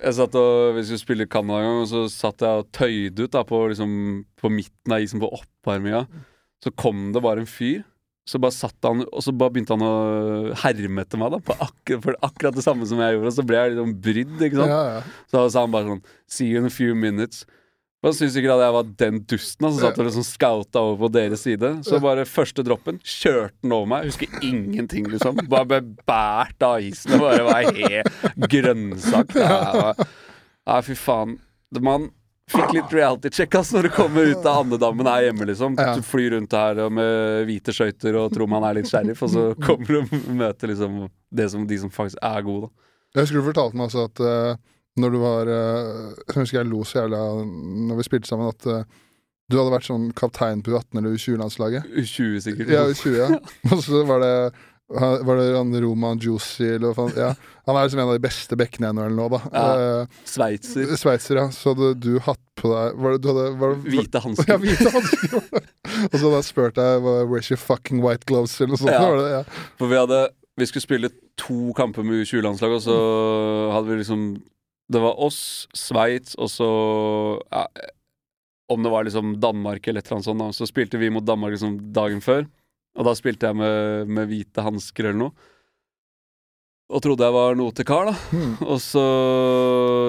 Jeg satt og Vi skulle spille Canada en gang, og så satt jeg og tøyde ut da på, liksom, på midten av isen på oppvarminga. Så kom det bare en fyr så bare satt han Og så bare begynte han å herme etter meg, da. På akkurat, for akkurat det samme som jeg gjorde. Og så ble jeg liksom brydd, ikke sant. Ja, ja. Så sa han bare sånn See you in a few minutes. Og syns sikkert at jeg var den dusten som satt og liksom scouta over på deres side. Så bare første droppen kjørte den over meg. Husker ingenting, liksom. Bare ble bært av isen og bare var helt grønnsak. Ja, ja, fy faen. Man fikk litt reality-check ass, når du kommer ut av andedammen her hjemme, liksom. Du flyr rundt her med hvite skøyter og tror man er litt sheriff, og så kommer du og møter liksom det som, de som faktisk er gode, da. Jeg husker du fortalte meg altså at eh, når du var uh, Jeg husker jeg lo så jævla når vi spilte sammen, at eh, du hadde vært sånn kaptein på U18 eller U20-landslaget. U20 sikkert. Ja, U20, ja. Og så var det var det han Roman Juicy eller hva faen? Ja. Han er liksom en av de beste bekkene i nå, da. Ja. Eh, Sveitser. Sveitser, ja. Så hadde du hatt på deg Var det du hadde var det, Hvite Ja, hvite hansker. Og så hadde jeg spurt deg Where's your fucking white gloves, eller noe sånt. Ja. Det, ja. For vi hadde Vi skulle spille to kamper med U20-landslaget, og så hadde vi liksom Det var oss, Sveits, og så ja, Om det var liksom Danmark eller et eller annet sånt, da, så spilte vi mot Danmark liksom dagen før. Og da spilte jeg med, med hvite hansker eller noe. Og trodde jeg var noe til kar, da. Hmm. Og så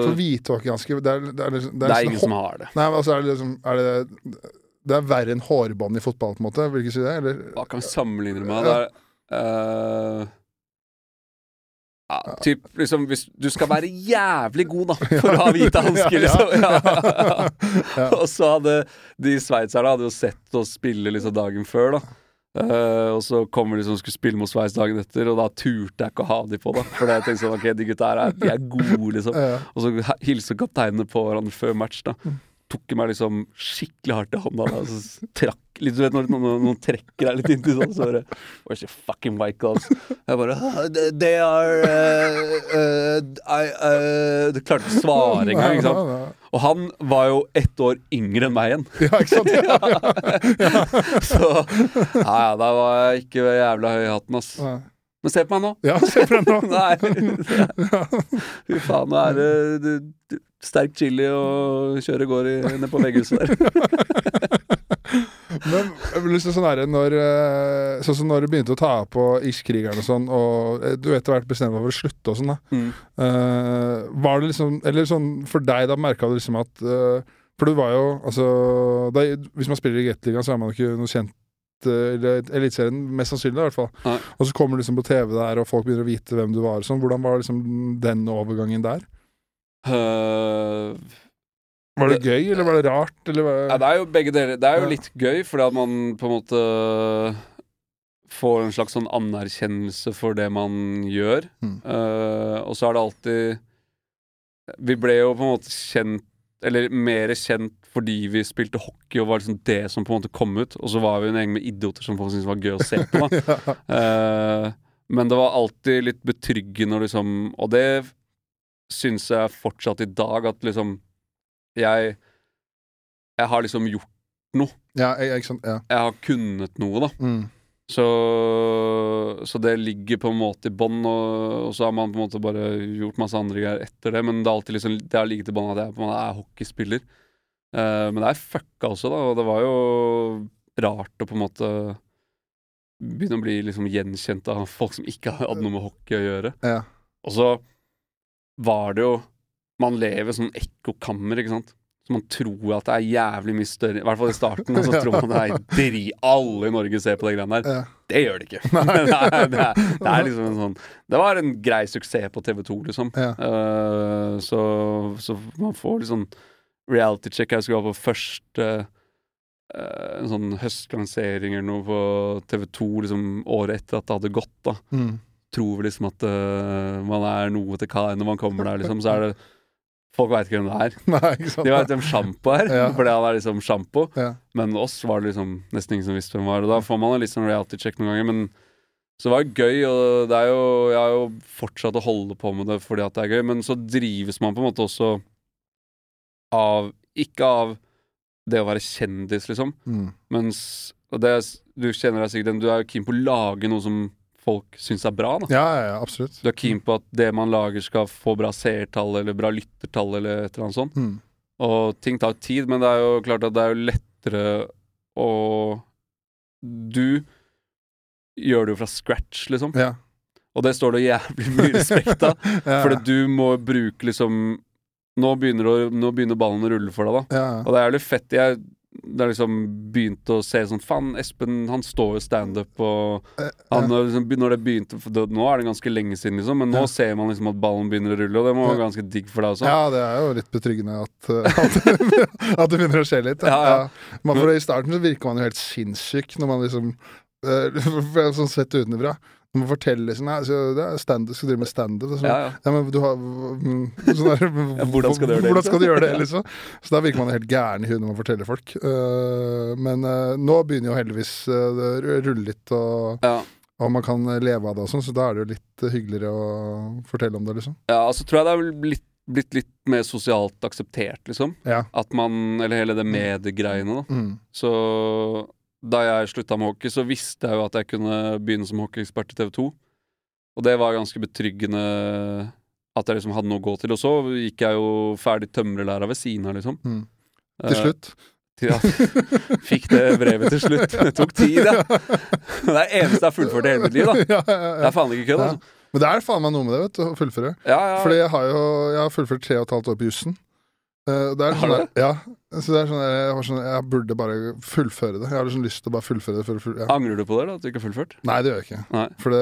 Så hvithockeyhansker det, er- det, er liksom- Det er sånn ingen hå- som har det. Nei, men altså er det liksom er det, det er verre enn hårbånd i fotball, på en måte? Vil du ikke si det? Eller? Hva kan vi sammenligne det med? Det er eh, ja, typ, liksom, hvis du skal være jævlig god, da, for å ha hvite hansker, liksom. Ja. Og så hadde de sveitserne hadde jo sett oss spille liksom dagen før, da. Uh, og så kommer de som skulle spille mot Sveits dagen etter, og da turte jeg ikke å ha de på, da. For jeg tenkte sånn, ok, de gutta her er, de er gode, liksom. Og så hilser kapteinene på hverandre før match, da. Tok meg liksom skikkelig hardt i hånda, da, så trakk litt, Du vet når noen, noen trekker deg litt inntil sånn, så bare Where's your fucking white gloves? Jeg bare "Ah, they- are uh, uh, I, uh, Du klarte ikke å svare engang, ikke sant? Og han var jo ett år yngre enn meg igjen. ja, ikke sant? Ja. Så ja, ja, da var jeg ikke jævla høy i hatten, ass. Men se på meg nå. ja, se på meg nå. Nei. Fy faen, nå er det sterk chili og kjøre går i, ned på vegghuset der. Men jeg vil sånn her, når, eh, sånn som når du begynte å ta på Iskrigeren og sånn, og eh, du etter hvert bestemte deg for å slutte og sånn, da. Mm. Uh, var det liksom Eller sånn for deg, da merka du liksom at uh, For du var jo Altså da, Hvis man spiller i Gateligaen, så er man jo ikke noe kjent Eliteserien, mest sannsynlig, i hvert fall. Nei. Og så kommer du liksom på TV der, og folk begynner å vite hvem du var. Sånn. Hvordan var liksom den overgangen der? Øh, Var det gøy, eller var det rart? Eller var ja, det er jo begge deler. Det er jo litt gøy, fordi at man på en måte får en slags sånn anerkjennelse for det man gjør. Mm. Uh, og så er det alltid Vi ble jo på en måte kjent Eller mer kjent fordi vi spilte hockey og var liksom det som på en måte kom ut. Og så var vi en gjeng med idioter som folk syntes var gøy å se på. ja. uh, men det var alltid litt betryggende å liksom Og det syns jeg fortsatt i dag, at liksom Jeg Jeg har liksom gjort ja, jeg- sant. Ja. Jeg har kunnet noe, da. Mm. Så, så det ligger på en måte i bånn, og, og så har man på en måte bare gjort masse andre greier etter det. Men det, har liksom, det har ligget i bånn at jeg på en måte er hockeyspiller. Uh, men det er fucka også, da, og det var jo rart å på en måte begynne å bli liksom gjenkjent av folk som ikke hadde noe med hockey å gjøre. Ja. Og så var det jo Man lever sånn ekkokammer, ikke sant. Så man tror at det er jævlig mye større I hvert fall i starten. Og så tror man det er dri... Alle i Norge ser på de greiene der. Ja. Det gjør det ikke. det, er, det, er, det er liksom en sånn Det var en grei suksess på TV2, liksom. Ja. Uh, så, så man får sånn reality check. Jeg skulle ha på første uh, en sånn høstlansering eller noe på TV2 liksom året etter at det hadde gått. da Mm. Tror liksom at uh, man er noe til kar når man kommer der, liksom. Så er det Folk veit ikke hvem det er. Nei, ikke sant. De veit hvem Sjampo er, Ja. fordi han er liksom sjampo. Ja. Men oss var det liksom nesten ingen som visste hvem var. Og da får man en litt sånn reality check noen ganger. Men så det var gøy, og det er jo, jeg har jo fortsatt å holde på med det fordi at det er gøy. Men så drives man på en måte også av Ikke av det å være kjendis, liksom. Mm. Mens og det, Du kjenner deg sikkert igjen. Du er jo keen på å lage noe som folk syns er bra. da Ja, ja, absolutt. Du er keen på at det man lager, skal få bra seertall eller bra lyttertall eller et eller annet sånt. Mm. Og ting tar tid, men det er jo klart at det er jo lettere å Du gjør det jo fra scratch, liksom. Ja. Og det står det jævlig mye respekt av. Ja. Fordi du må bruke liksom Nå begynner, å, nå begynner ballen å rulle for deg, da. ja. Og det er jævlig fett. Jeg det er liksom begynt å se sånn Faen, Espen han står jo standup, og Eh, han, liksom, når det begynte det, Nå er det ganske lenge siden, liksom, men nå Ja. ser man liksom at ballen begynner å rulle, og det må være ganske digg for deg også. Ja, det er jo litt betryggende at, uh, at, at det begynner å skje litt. Ja, ja. Men for I starten så virker man jo helt sinnssyk når man liksom uh, Sånn sett utenfra. Man forteller liksom Nei, det er stand, skal drive med standup. Sånn. Ja, ja. Ja, men du har mm, sånn der, hvordan skal du gjøre det, Hvordan skal du liksom? gjøre det, liksom? Så da virker man helt gæren i huet når man forteller folk. Uh, men uh, nå begynner jo heldigvis uh, det rulle litt, og, Ja. og man kan leve av det og sånn, så da er det jo litt hyggeligere å fortelle om det, liksom. ja, altså tror jeg det er blitt, blitt litt mer sosialt akseptert, liksom. Ja. At man Eller hele det mediegreiene, da. Mm. Så da jeg slutta med hockey, så visste jeg jo at jeg kunne begynne som hockeyekspert i TV 2. Og det var ganske betryggende at jeg liksom hadde noe å gå til. Og så gikk jeg jo ferdig tømrerlæra ved siden av, liksom. Mm. Til Eh, slutt. Ja, fikk det brevet til slutt. Det tok tid, ja. Det er det eneste jeg har fullført i hele mitt liv, da. ja, ja, Det er faen ikke kødd, altså. Men det er faen meg noe med det, vet du, å fullføre. Ja, ja. Fordi jeg har jo jeg har fullført tre og et halvt år på jussen. Eh, det er sånn der, ja, så det er sånn der, jeg, sånn, jeg burde bare fullføre det. Jeg har liksom lyst til å bare fullføre det. Full- ja. Angrer du på det, da? At du ikke har fullført? Nei, det gjør jeg ikke. Nei. For det,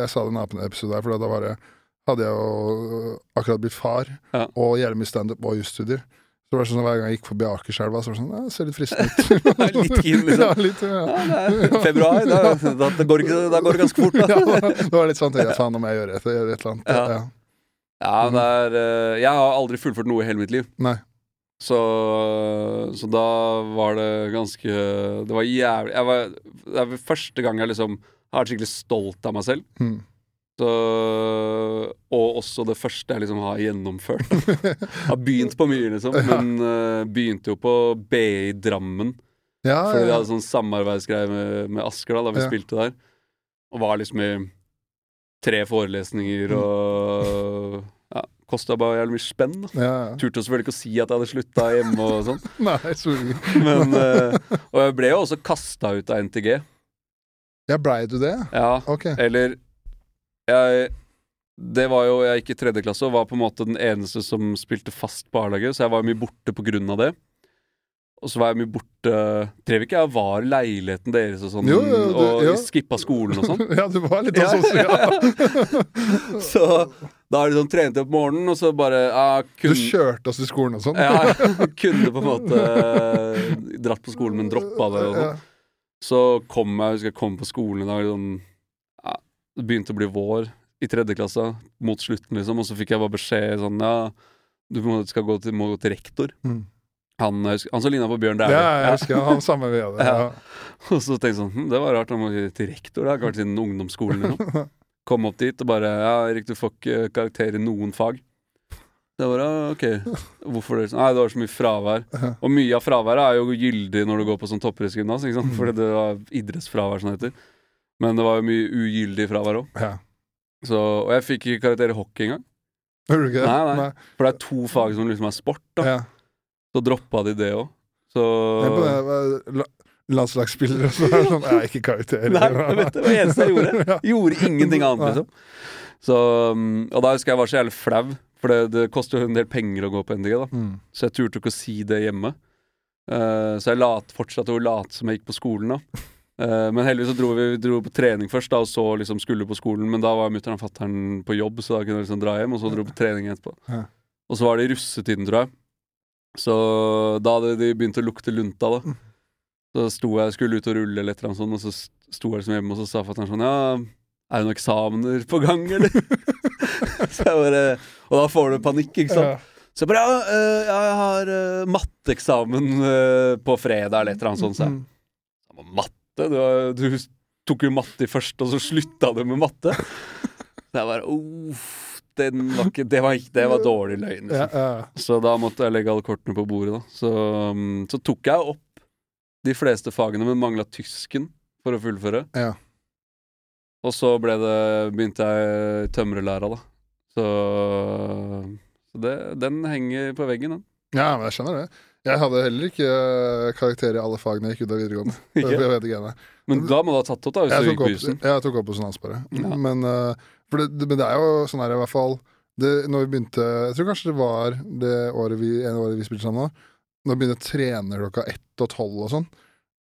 jeg sa det i en annen episode der, for da var jeg, hadde jeg jo akkurat blitt far, Ja. og hjelm mye standup og jusstudier. Så det var sånn, Hver gang jeg gikk forbi Akerselva, så var det sånn det ser litt fristende ut. Litt keen, liksom. Ja, litt, ja. Ja, det er februar, da, da, da, går da går det ganske fort, da. ja, det var litt sånn tenkte jeg, faen, nå må jeg gjøre et, gjøre et eller annet. Ja. Ja. Ja, det er uh, Jeg har aldri fullført noe i hele mitt liv. Nei. Så, så da var det ganske Det var jævlig jeg var, Det er første gang jeg liksom har vært skikkelig stolt av meg selv. Mm. Så, og også det første jeg liksom har gjennomført. Har begynt på mye, liksom. Men uh, begynte jo på BI Drammen. Ja, Fordi vi ja, hadde sånn samarbeidsgreie med, med Asker da, da vi Ja. spilte der. Og var liksom i tre forelesninger og ja, Kosta bare jævlig mye spenn. da. ja, ja. Turte selvfølgelig ikke å si at jeg hadde slutta hjemme og sånn. Nei, sorry. Men, eh, og jeg ble jo også kasta ut av NTG. Ja, blei du det? Ja, Okay. eller jeg Det var jo Jeg gikk i tredje klasse og var på en måte den eneste som spilte fast på A-laget, så jeg var mye borte på grunn av det. Og så var jeg mye borte Drev ikke jeg var i leiligheten deres og sånn, Jo, jo, du- og jo. skippa skolen og sånn? Ja, du var litt sånn sosial. Så da er det sånn trente opp morgenen, og så bare ja, Du kjørte oss til skolen og sånn? ja, jeg kunne på en måte eh, dratt på skolen, men droppa det. Og sånn. Ja. Så kom jeg, husker jeg kom på skolen i dag sånn, ja, Det begynte å bli vår i tredje klasse, mot slutten, liksom, og så fikk jeg bare beskjed sånn Ja, du skal gå til, må gå til rektor. Mm. Han, husker- han som ligna på Bjørn Ja, jeg husker han samme vi hadde. Ja. Og så tenkte jeg sånn hm, Det var rart, han må til rektor. Det har ikke vært siden ungdomsskolen. Liksom. Kom opp dit og bare Ja, Erik, du får ikke karakter i noen fag. Det var da, ok. Hvorfor det? Nei, det var så mye fravær. Og mye av fraværet er jo gyldig når du går på sånn toppidrettsgymnas, fordi det var idrettsfravær, som det heter. Men det var jo mye ugyldig fravær òg. Ja. Og jeg fikk ikke karakter i hockey engang. Nei, nei. For det er to fag som liksom er sport, da. Ja. Så droppa de det òg. Så landslagsspillere som er sånn Jeg er ikke karakter. Nei, vet det var det eneste jeg gjorde. Gjorde ingenting annet, liksom. Så, um, og da husker jeg var så jævlig flau, for det, det koster jo en del penger å gå på NDG, da. Mm. Så jeg turte ikke å si det hjemme. Uh, så jeg lat, fortsatte å late som jeg gikk på skolen, da. Uh, men heldigvis så dro vi, vi dro på trening først, da, og så liksom skulle på skolen. Men da var mutter'n og fatter'n på jobb, så da kunne jeg liksom dra hjem, og så dro vi på trening etterpå. Ja. Og så var det i russetiden, tror jeg. Så da hadde de begynt å lukte lunta, da. Så sto jeg, skulle ut og rulle eller et eller annet sånt, og så sto jeg liksom hjemme, og så sa fatter'n sånn Ja, er det noen eksamener på gang, eller? så jeg bare Og da får du panikk, ikke sant? Ja. Så jeg bare ja, øh, jeg har øh, matteeksamen øh, på fredag, eller et eller annet sånt. Så jeg, Mm. «Ja, matte? Du, har- du tok jo matte først, og så slutta du med matte. Så jeg bare uff, var ikke, det, var ikke, det var dårlig løgn. Liksom. ja. Så da måtte jeg legge alle kortene på bordet, da. Så, um, så tok jeg opp de fleste fagene, men mangla tysken for å fullføre. Ja. Og så ble det, begynte jeg tømrerlæra, da. Så, så det, den henger på veggen, den. ja, men jeg skjønner det. Jeg hadde heller ikke karakter i alle fagene jeg gikk ut av videregående. Ikke? Jeg vet ikke, jeg. Men da må du ha tatt opp, da, hvis Jeg du tok gikk på opp, jussen. jeg tok opp hos Nansparet. Ja. Men, eh, for det, det, men det er jo sånn her i hvert fall det, Når vi begynte Jeg tror kanskje det var det året vi, ene året vi spilte sammen nå. Når vi begynte å trene klokka ett og tolv og sånn.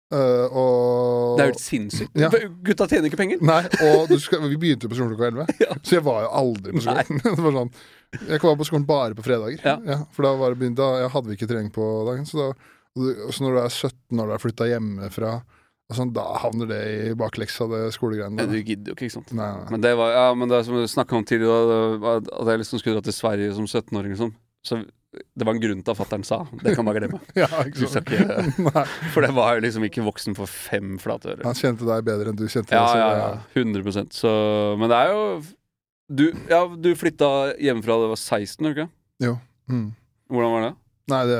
Uh, og Det er jo helt sinnssykt. Ja. Gutta tjener ikke penger. Nei, og du skal, vi begynte jo på skolen klokka elleve, Ja. så jeg var jo aldri på skolen. det var sånn, jeg var på skolen bare på fredager. Ja. for da, var det begynt, da hadde vi ikke trening på dagen. Så, da, så når du er 17 år og har flytta hjemmefra, sånn, da havner det i bakleksa, det skolegreiene. Du gidder jo ikke, ikke sant. Nei, nei. Men det var, ja, men det som vi snakka om tidligere, at jeg liksom skulle dra til Sverige som 17-åring. Liksom. Så det var en grunn til at fatter'n sa det kan bare glemme. Ja, ikke sant? ikke, for det var jo liksom ikke voksen for fem flate ører. han kjente deg bedre enn du kjente Ja, deg. ja, ja. 100% Så Men det er jo Du, ja, du flytta hjemmefra da du var 16, ikke? Jo. Mm. Hvordan var det? Nei, det,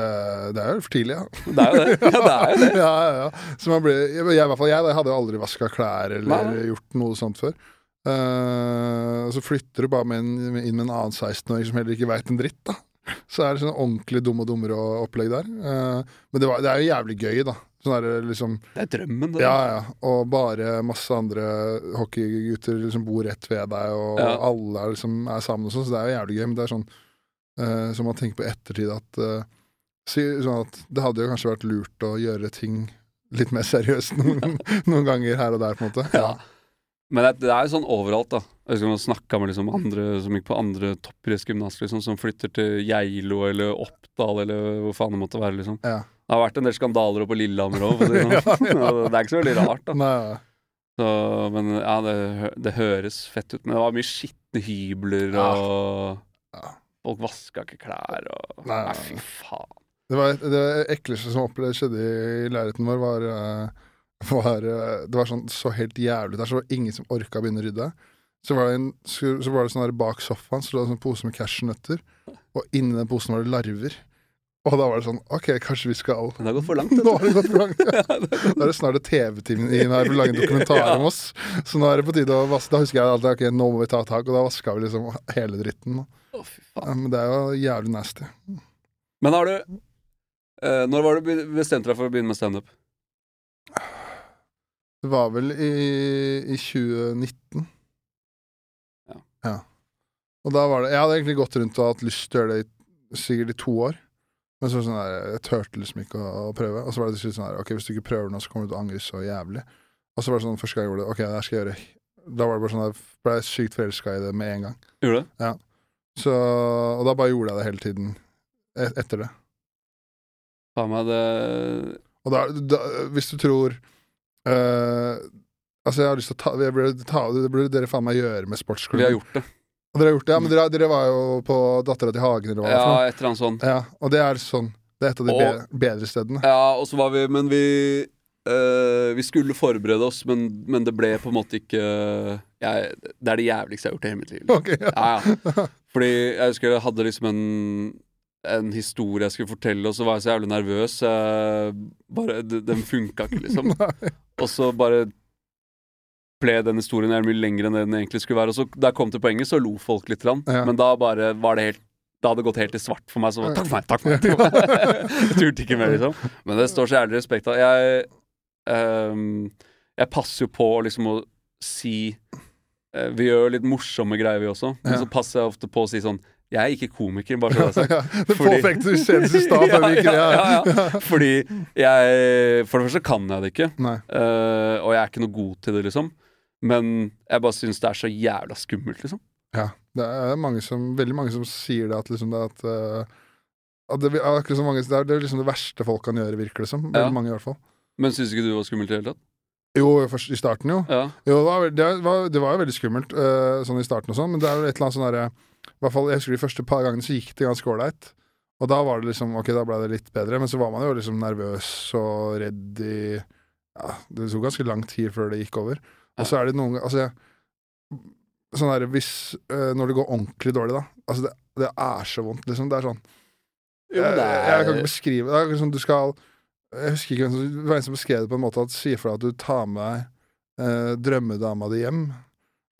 det er jo for tidlig, ja. Det er jo det. Ja, det er jo det. ja, ja, ja. Så man ble, jeg, i hvert fall jeg, jeg hadde jo aldri vaska klær eller Nei, gjort noe sånt før. Uh, så flytter du bare med en, med- inn med en annen 16-åring som heller ikke veit en dritt, da. Så er det sånn ordentlig dum og dummere opplegg der. Uh, men det, var, det er jo jævlig gøy, da. Sånn er det liksom Det er drømmen, det. Ja, ja. Og bare masse andre hockeygutter liksom bor rett ved deg, og Ja. alle er, liksom, er sammen og sånn, så det er jo jævlig gøy. Men det er sånn uh, som man tenker på ettertid at eh, si, sånn at Det hadde jo kanskje vært lurt å gjøre ting litt mer seriøst noen, noen ganger her og der, på en måte. Ja. Men det, det er jo sånn overalt, da. Jeg husker man snakka med liksom andre som gikk på andre toppidrettsgymnas, liksom, som flytter til Geilo eller Oppdal eller hvor faen det måtte være, liksom. Ja. Det har vært en del skandaler oppe på Lillehammer òg, for å si det sånn. Det er ikke så veldig rart, da. Nei. Så, men ja, det, det høres fett ut. Men det var mye skitne hybler, og Ja. folk vaska ikke klær, og nei, fy faen. Det, var, det ekleste som skjedde i leiligheten vår, var, eh, var eh, Det var sånn så helt jævlig der, så var det ingen som orka å begynne å rydde. Så var det, en, så, var det sånn der bak sofaen så lå det en sånn pose med cashewnøtter, og inni den posen var det larver. Og da var det sånn OK, kanskje vi skal Den har gått for langt. Nå har det gått for langt. Da er det snart TV-team inn her for å lage en dokumentar Ja. om oss. Så nå er det på tide å vaske. Da husker jeg alltid ok, nå må vi ta tak, og da vaska vi liksom hele dritten. Oh, fy faen. Ja, men det er jo jævlig nasty. Men har du eh, Når var du be- bestemte deg for å begynne med standup? Det var vel i, i 2019. Ja. Og da var det Jeg hadde egentlig gått rundt og hatt lyst til å gjøre det i, sikkert i to år. Men så sånn der, jeg turte liksom ikke å, å prøve. Og så var det sånn der, Ok, hvis du ikke prøver nå, så kommer du til å angre så jævlig. Og så var det sånn første gang jeg gjorde det Ok, det her skal jeg gjøre. Da var det bare sånn der, ble jeg sykt forelska i det med en gang. Gjorde det? det? Så, og da bare gjorde jeg det hele tiden et, etter det. Faen meg, det Og da, da hvis du tror uh, Altså, jeg har lyst til å ta, jeg burde ta Det burde dere faen meg gjøre med sportsklubben. Vi har gjort det. Og dere har gjort det? Ja, men dere, dere var jo på Dattera til Hagen, eller hva Ja, et eller annet sånt. Ja, og det er sånn Det er et av de Og- bedre stedene. Ja, og så var vi Men vi Uh, Vi skulle forberede oss, men, men det ble på en måte ikke jeg, Det er det jævligste jeg har gjort i hele mitt liv. Okay, ja. Ja, ja. Fordi jeg husker jeg hadde liksom en en historie jeg skulle fortelle, og så var jeg så jævlig nervøs. Jeg bare, Den funka ikke, liksom. Og så bare ble den historien jævlig mye lengre enn det den egentlig skulle være. Og så da jeg kom til poenget, så lo folk litt. Ja. Men da bare var det helt Da hadde det gått helt i svart for meg. Så takk for meg, takk for meg. Takk for meg. jeg turte ikke mer, liksom. Men det står så jævlig respekt av. Jeg, um, jeg passer jo på liksom å si uh, Vi gjør litt morsomme greier, vi også. Men så passer jeg ofte på å si sånn Jeg er ikke komiker, bare så det er sagt. Ja, det påpekte du senest i stad. ja, ja, ja. Fordi jeg For det første kan jeg det ikke. Eh, og jeg er ikke noe god til det, liksom. Men jeg bare syns det er så jævla skummelt, liksom. Ja. Det er mange som, veldig mange som sier det at liksom det at, uh, at det, er akkurat som mange, det er det er liksom det verste folk kan gjøre, virker det som. Veldig Ja. mange, i hvert fall. Men syns ikke du det var skummelt i det hele tatt? Jo, først i starten, jo. Ja. Jo, det var, det var, det var jo veldig skummelt uh, sånn i starten og sånn, men det er jo et eller annet sånn derre hvert fall, Jeg husker de første par gangene så gikk det ganske ålreit. Og da var det liksom Ok, da ble det litt bedre, men så var man jo liksom nervøs og redd i Ja, det tok ganske lang tid før det gikk over. Og så er det noen ganger Altså, jeg, sånn derre hvis øh, Når det går ordentlig dårlig, da. Altså, det, det er så vondt, liksom. Det er sånn Jo, det jeg, er- jeg kan ikke beskrive det. Er akkurat som du skal Jeg husker ikke hvem som Det som beskrev det på en måte at sier for deg at du tar med deg øh, drømmedama di hjem,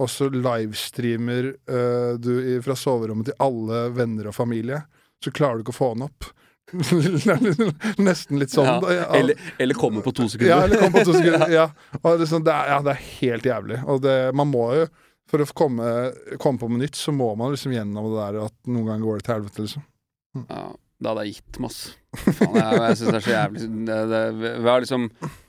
og så livestreamer uh, du i, fra soverommet til alle venner og familie, så klarer du ikke å få den opp. Nesten litt sånn. Ja. ja. Eller, eller kommer på to sekunder. Ja, eller kom på to sekunder. ja. Det, er sånn, det, er, ja, det er helt jævlig. Og det, man må jo For å komme, komme på med nytt, så må man liksom gjennom det der at noen ganger går det til helvete, liksom. Ja, det hadde jeg gitt meg, ass. Faen, jeg jeg syns det er så jævlig det, har liksom,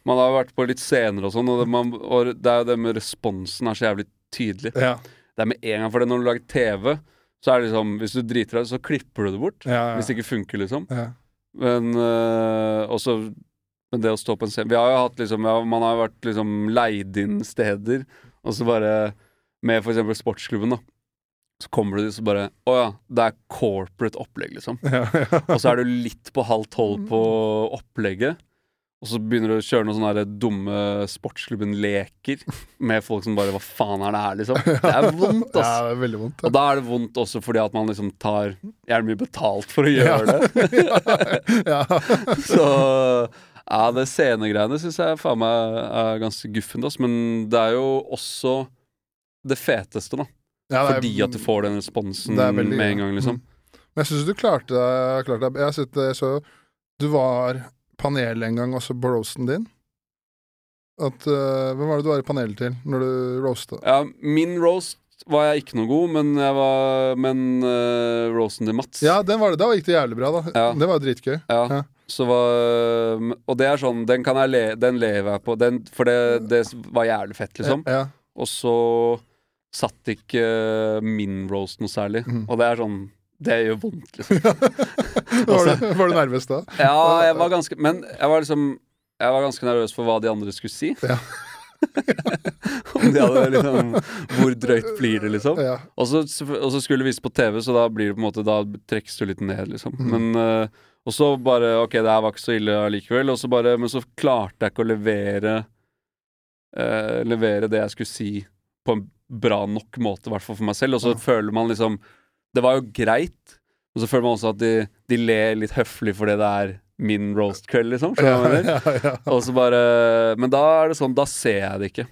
Man har vært på litt scener og sånn, og, det, man, og det er jo det med responsen er så jævlig tydelig. Ja, Det er med en gang, for det når du lager TV, så er det liksom Hvis du driter deg, så klipper du det bort. ja, Hvis det ikke funker, liksom. ja. Men øh, også Men det å stå på en scene Vi har jo hatt liksom ja, Man har jo vært liksom leid inn steder, og så bare Med for eksempel sportsklubben, da. Så kommer du dit, så bare Å ja, det er corporate opplegg, liksom. ja, ja. Og så er du litt på halv tolv på opplegget. Og så begynner du å kjøre noen sånne dumme sportsklubben-leker med folk som bare Hva faen er det her, liksom? Det er vondt, Ja, det er veldig vondt. Ja. Og da er det vondt også fordi at man liksom tar gjerne mye betalt for å gjøre det. ja. Så ja, det scenegreiene syns jeg faen meg er ganske guffent, ass. Men det er jo også det feteste, da. Ja, det er- Fordi at du får den responsen veldig med en gang, liksom. Mm. Men jeg syns du klarte deg. Klarte deg. Jeg det, så Du var panel en gang også på roasten din. At, uh, hvem var det du var i panelet til når du roasta? Ja, min roast var jeg ikke noe god, men var Men uh, roasten til Mats Ja, den var det. Da gikk det jævlig bra, da. Ja. Det var dritgøy. Ja, Ja. Så var Og det er sånn Den kan jeg le, Den lever jeg på. Den, for det, det var jævlig fett, liksom. Ja. Og så satt ikke min roast noe særlig. Mm. Og det er sånn Det gjør vondt, liksom. Var, du, var du nervøs da? Ja, jeg var ganske Men jeg var liksom Jeg var ganske nervøs for hva de andre skulle si. Ja. Om de hadde liksom Hvor drøyt blir det, liksom? Ja. Og så, og så skulle det vises på TV, så da blir det på en måte Da trekkes du litt ned, liksom. Mm. Men uh, Og så bare Ok, det her var ikke så ille allikevel. Og så bare Men så klarte jeg ikke å levere uh, Levere det jeg skulle si, på en bra nok måte, i hvert fall for meg selv. Og så Ja. føler man liksom Det var jo greit, og så føler man også at de, de ler litt høflig fordi det er min liksom. Hva jeg mener? ja, ja. Og så bare Men da er det sånn, da ser jeg det ikke.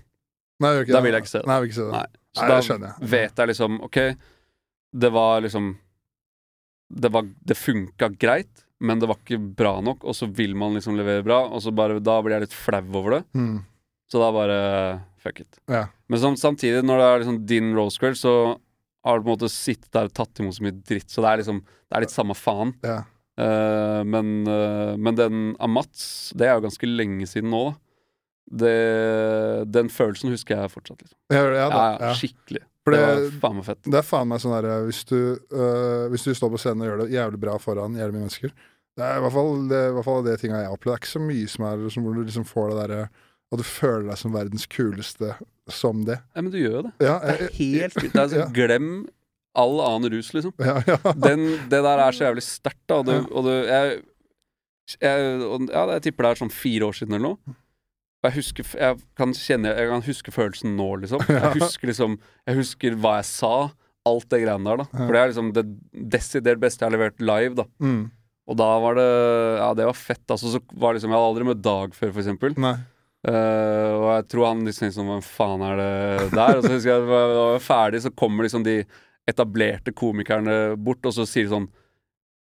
Nei, ikke Da vil jeg ikke se det. Nei, jeg vil ikke se det. Nei. Så Nei, da jeg. vet jeg liksom OK, det var liksom Det var Det funka greit, men det var ikke bra nok, og så vil man liksom levere bra, og så bare Da blir jeg litt flau over det. Mm. Så da bare fuck it. Ja. Men som, samtidig, når det er liksom din roast kveld, så har på en måte sittet der og tatt imot så mye dritt, så det er liksom Det er litt samme faen. Ja. Uh, men, uh, men den av Mats, det er jo ganske lenge siden nå. Det, den følelsen husker jeg fortsatt. Liksom. Ja, Ja, da. ja, skikkelig. For det, det- var faen meg fett. Det er faen meg sånn derre hvis, du, øh, hvis du står på scenen og gjør det jævlig bra foran jævlig mye mennesker Det er i hvert fall det, i hvert fall det tinga jeg opplever. Det er ikke så mye som er som hvor du liksom får det derre Og du føler deg som verdens kuleste som det. Ja, men du gjør jo det. Ja, Det er helt. Det er sånn, Ja. Glem all annen rus, liksom. ja, ja. Den, det der er så jævlig sterkt, da. Og du, og du jeg, jeg, og, ja, jeg tipper det er sånn fire år siden eller noe. Jeg husker, jeg kan kjenne Jeg kan huske følelsen nå, liksom. Jeg husker liksom Jeg husker hva jeg sa. Alt det greiene der, da. For det er liksom det desidert beste jeg har levert live, da. Mm. Og da var det Ja, det var fett. Altså, så var liksom Jeg hadde aldri møtt Dag før, for eksempel. Nei. Eh, og jeg tror han liksom sånn Hva faen er det der? Og så husker jeg da jeg var ferdig, så kommer liksom de etablerte komikerne bort, og så sier de sånn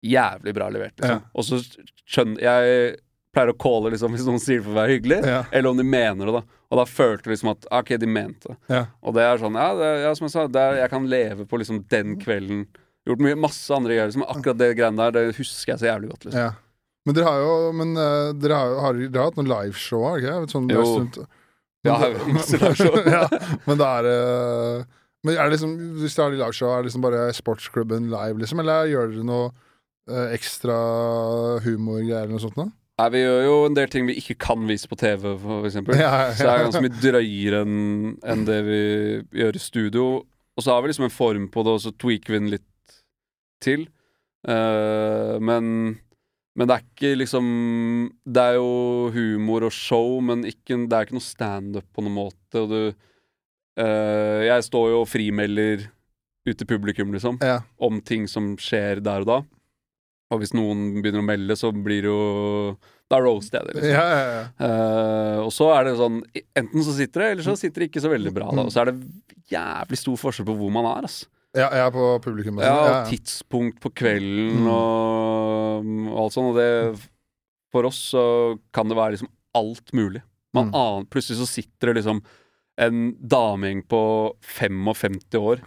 Jævlig bra levert, liksom. Ja. Og så skjønner Jeg pleier å calle liksom hvis noen sier det for å være hyggelig, Ja. eller om de mener det, da. Og da følte jeg liksom at OK, de mente det. Ja. Og det er sånn Ja, det, ja som jeg sa, er, jeg kan leve på liksom den kvelden. Gjort mye, masse andre greier. Liksom, akkurat det greiene der, det husker jeg så jævlig godt. Liksom. Ja. Men dere har jo Men uh, dere har har, dere har hatt noen liveshow, har dere ikke? Sånn, Jo. rundt- Ja, liveshow. ja, men det er uh, Men er det liksom Hvis dere har liveshow, er det liksom bare sportsklubben live, liksom? Eller gjør dere noe uh, ekstra humorgreier eller noe sånt noe? Nei, Vi gjør jo en del ting vi ikke kan vise på TV, for eksempel. Ja, ja. Så det er ganske mye drøyere enn en det vi gjør i studio. Og så har vi liksom en form på det, og så tweaker vi den litt til. Uh, men, men det er ikke liksom Det er jo humor og show, men ikke, det er ikke noe standup på noen måte. Og du eh, Jeg står jo og frimelder ut til publikum, liksom, Ja. om ting som skjer der og da. Og hvis noen begynner å melde, så blir det jo Da roaster jeg det, liksom. Ja, ja, ja. Eh, og så er det sånn Enten så sitter det, eller så sitter det ikke så veldig bra. Da. Og så er det jævlig stor forskjell på hvor man er. ass. Ja, jeg er på publikum. Ja, sånn. og ja, ja. tidspunkt på kvelden Mm. og, og alt sånt. Og det For oss så kan det være liksom alt mulig. Man Mm. aner Plutselig så sitter det liksom en damegjeng på 55 år.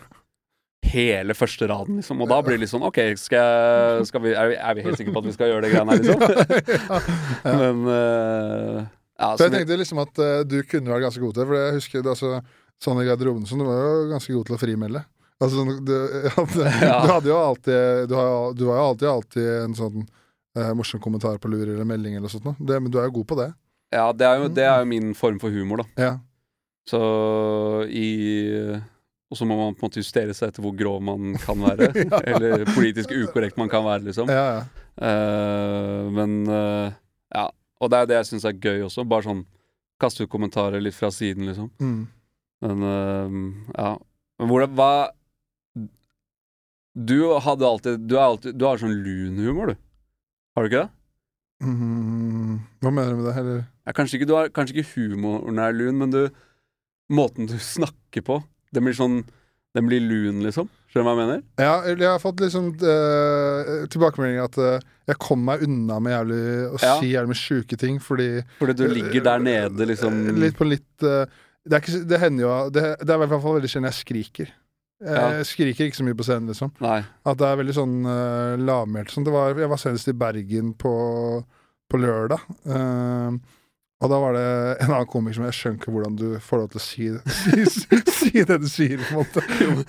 Hele første raden, liksom. Og da blir det litt sånn OK, skal, skal vi, er, vi, er vi helt sikre på at vi skal gjøre det greiene her, liksom? Ja. Men uh, ja, Så jeg tenkte liksom at uh, du kunne vært ganske god til det. For jeg husker det, altså, i garderoben sånn, du var jo ganske god til å frimelde. Altså, du, du, Ja. du hadde jo alltid Du, har, du var jo alltid, alltid en sånn eh, morsom kommentar på lur eller melding eller sånt. noe. Men du er jo god på det. ja, det er jo det er jo min form for humor, da. Ja. Så i Og så må man på en måte justere seg etter hvor grov man kan være. Eller politisk ukorrekt man kan være, liksom. Ja, ja. Eh, men uh, ja. Og det er det jeg syns er gøy også. Bare sånn kaste ut kommentarer litt fra siden, liksom. Mm. Men uh, ja. Men hvordan Hva Du hadde alltid Du, alltid, du har sånn lun humor, du. Har du ikke det? Mm. Hva mener du med det? Eller? Ja, kanskje, ikke, du har, kanskje ikke humoren er lun, men du Måten du snakker på, den blir sånn Den blir lun, liksom. Skjønner du hva jeg mener? Ja, jeg har fått liksom uh, tilbakemeldinger at uh, jeg kom meg unna med jævlig å Ja. si jævlig mye sjuke ting, fordi Fordi du ligger der nede, liksom. Eh, Litt på litt uh, det, ikke, det hender jo Det, det er i hvert fall veldig sjelden jeg skriker. Jeg skriker ikke så mye på scenen, liksom. Nei. At det er veldig sånn uh, lavmælt. Sånn. Jeg var senest i Bergen på, på lørdag. Uh, og da var det en annen komiker som jeg skjønner ikke hvordan du får lov til å si, si, si det du sier, på en måte.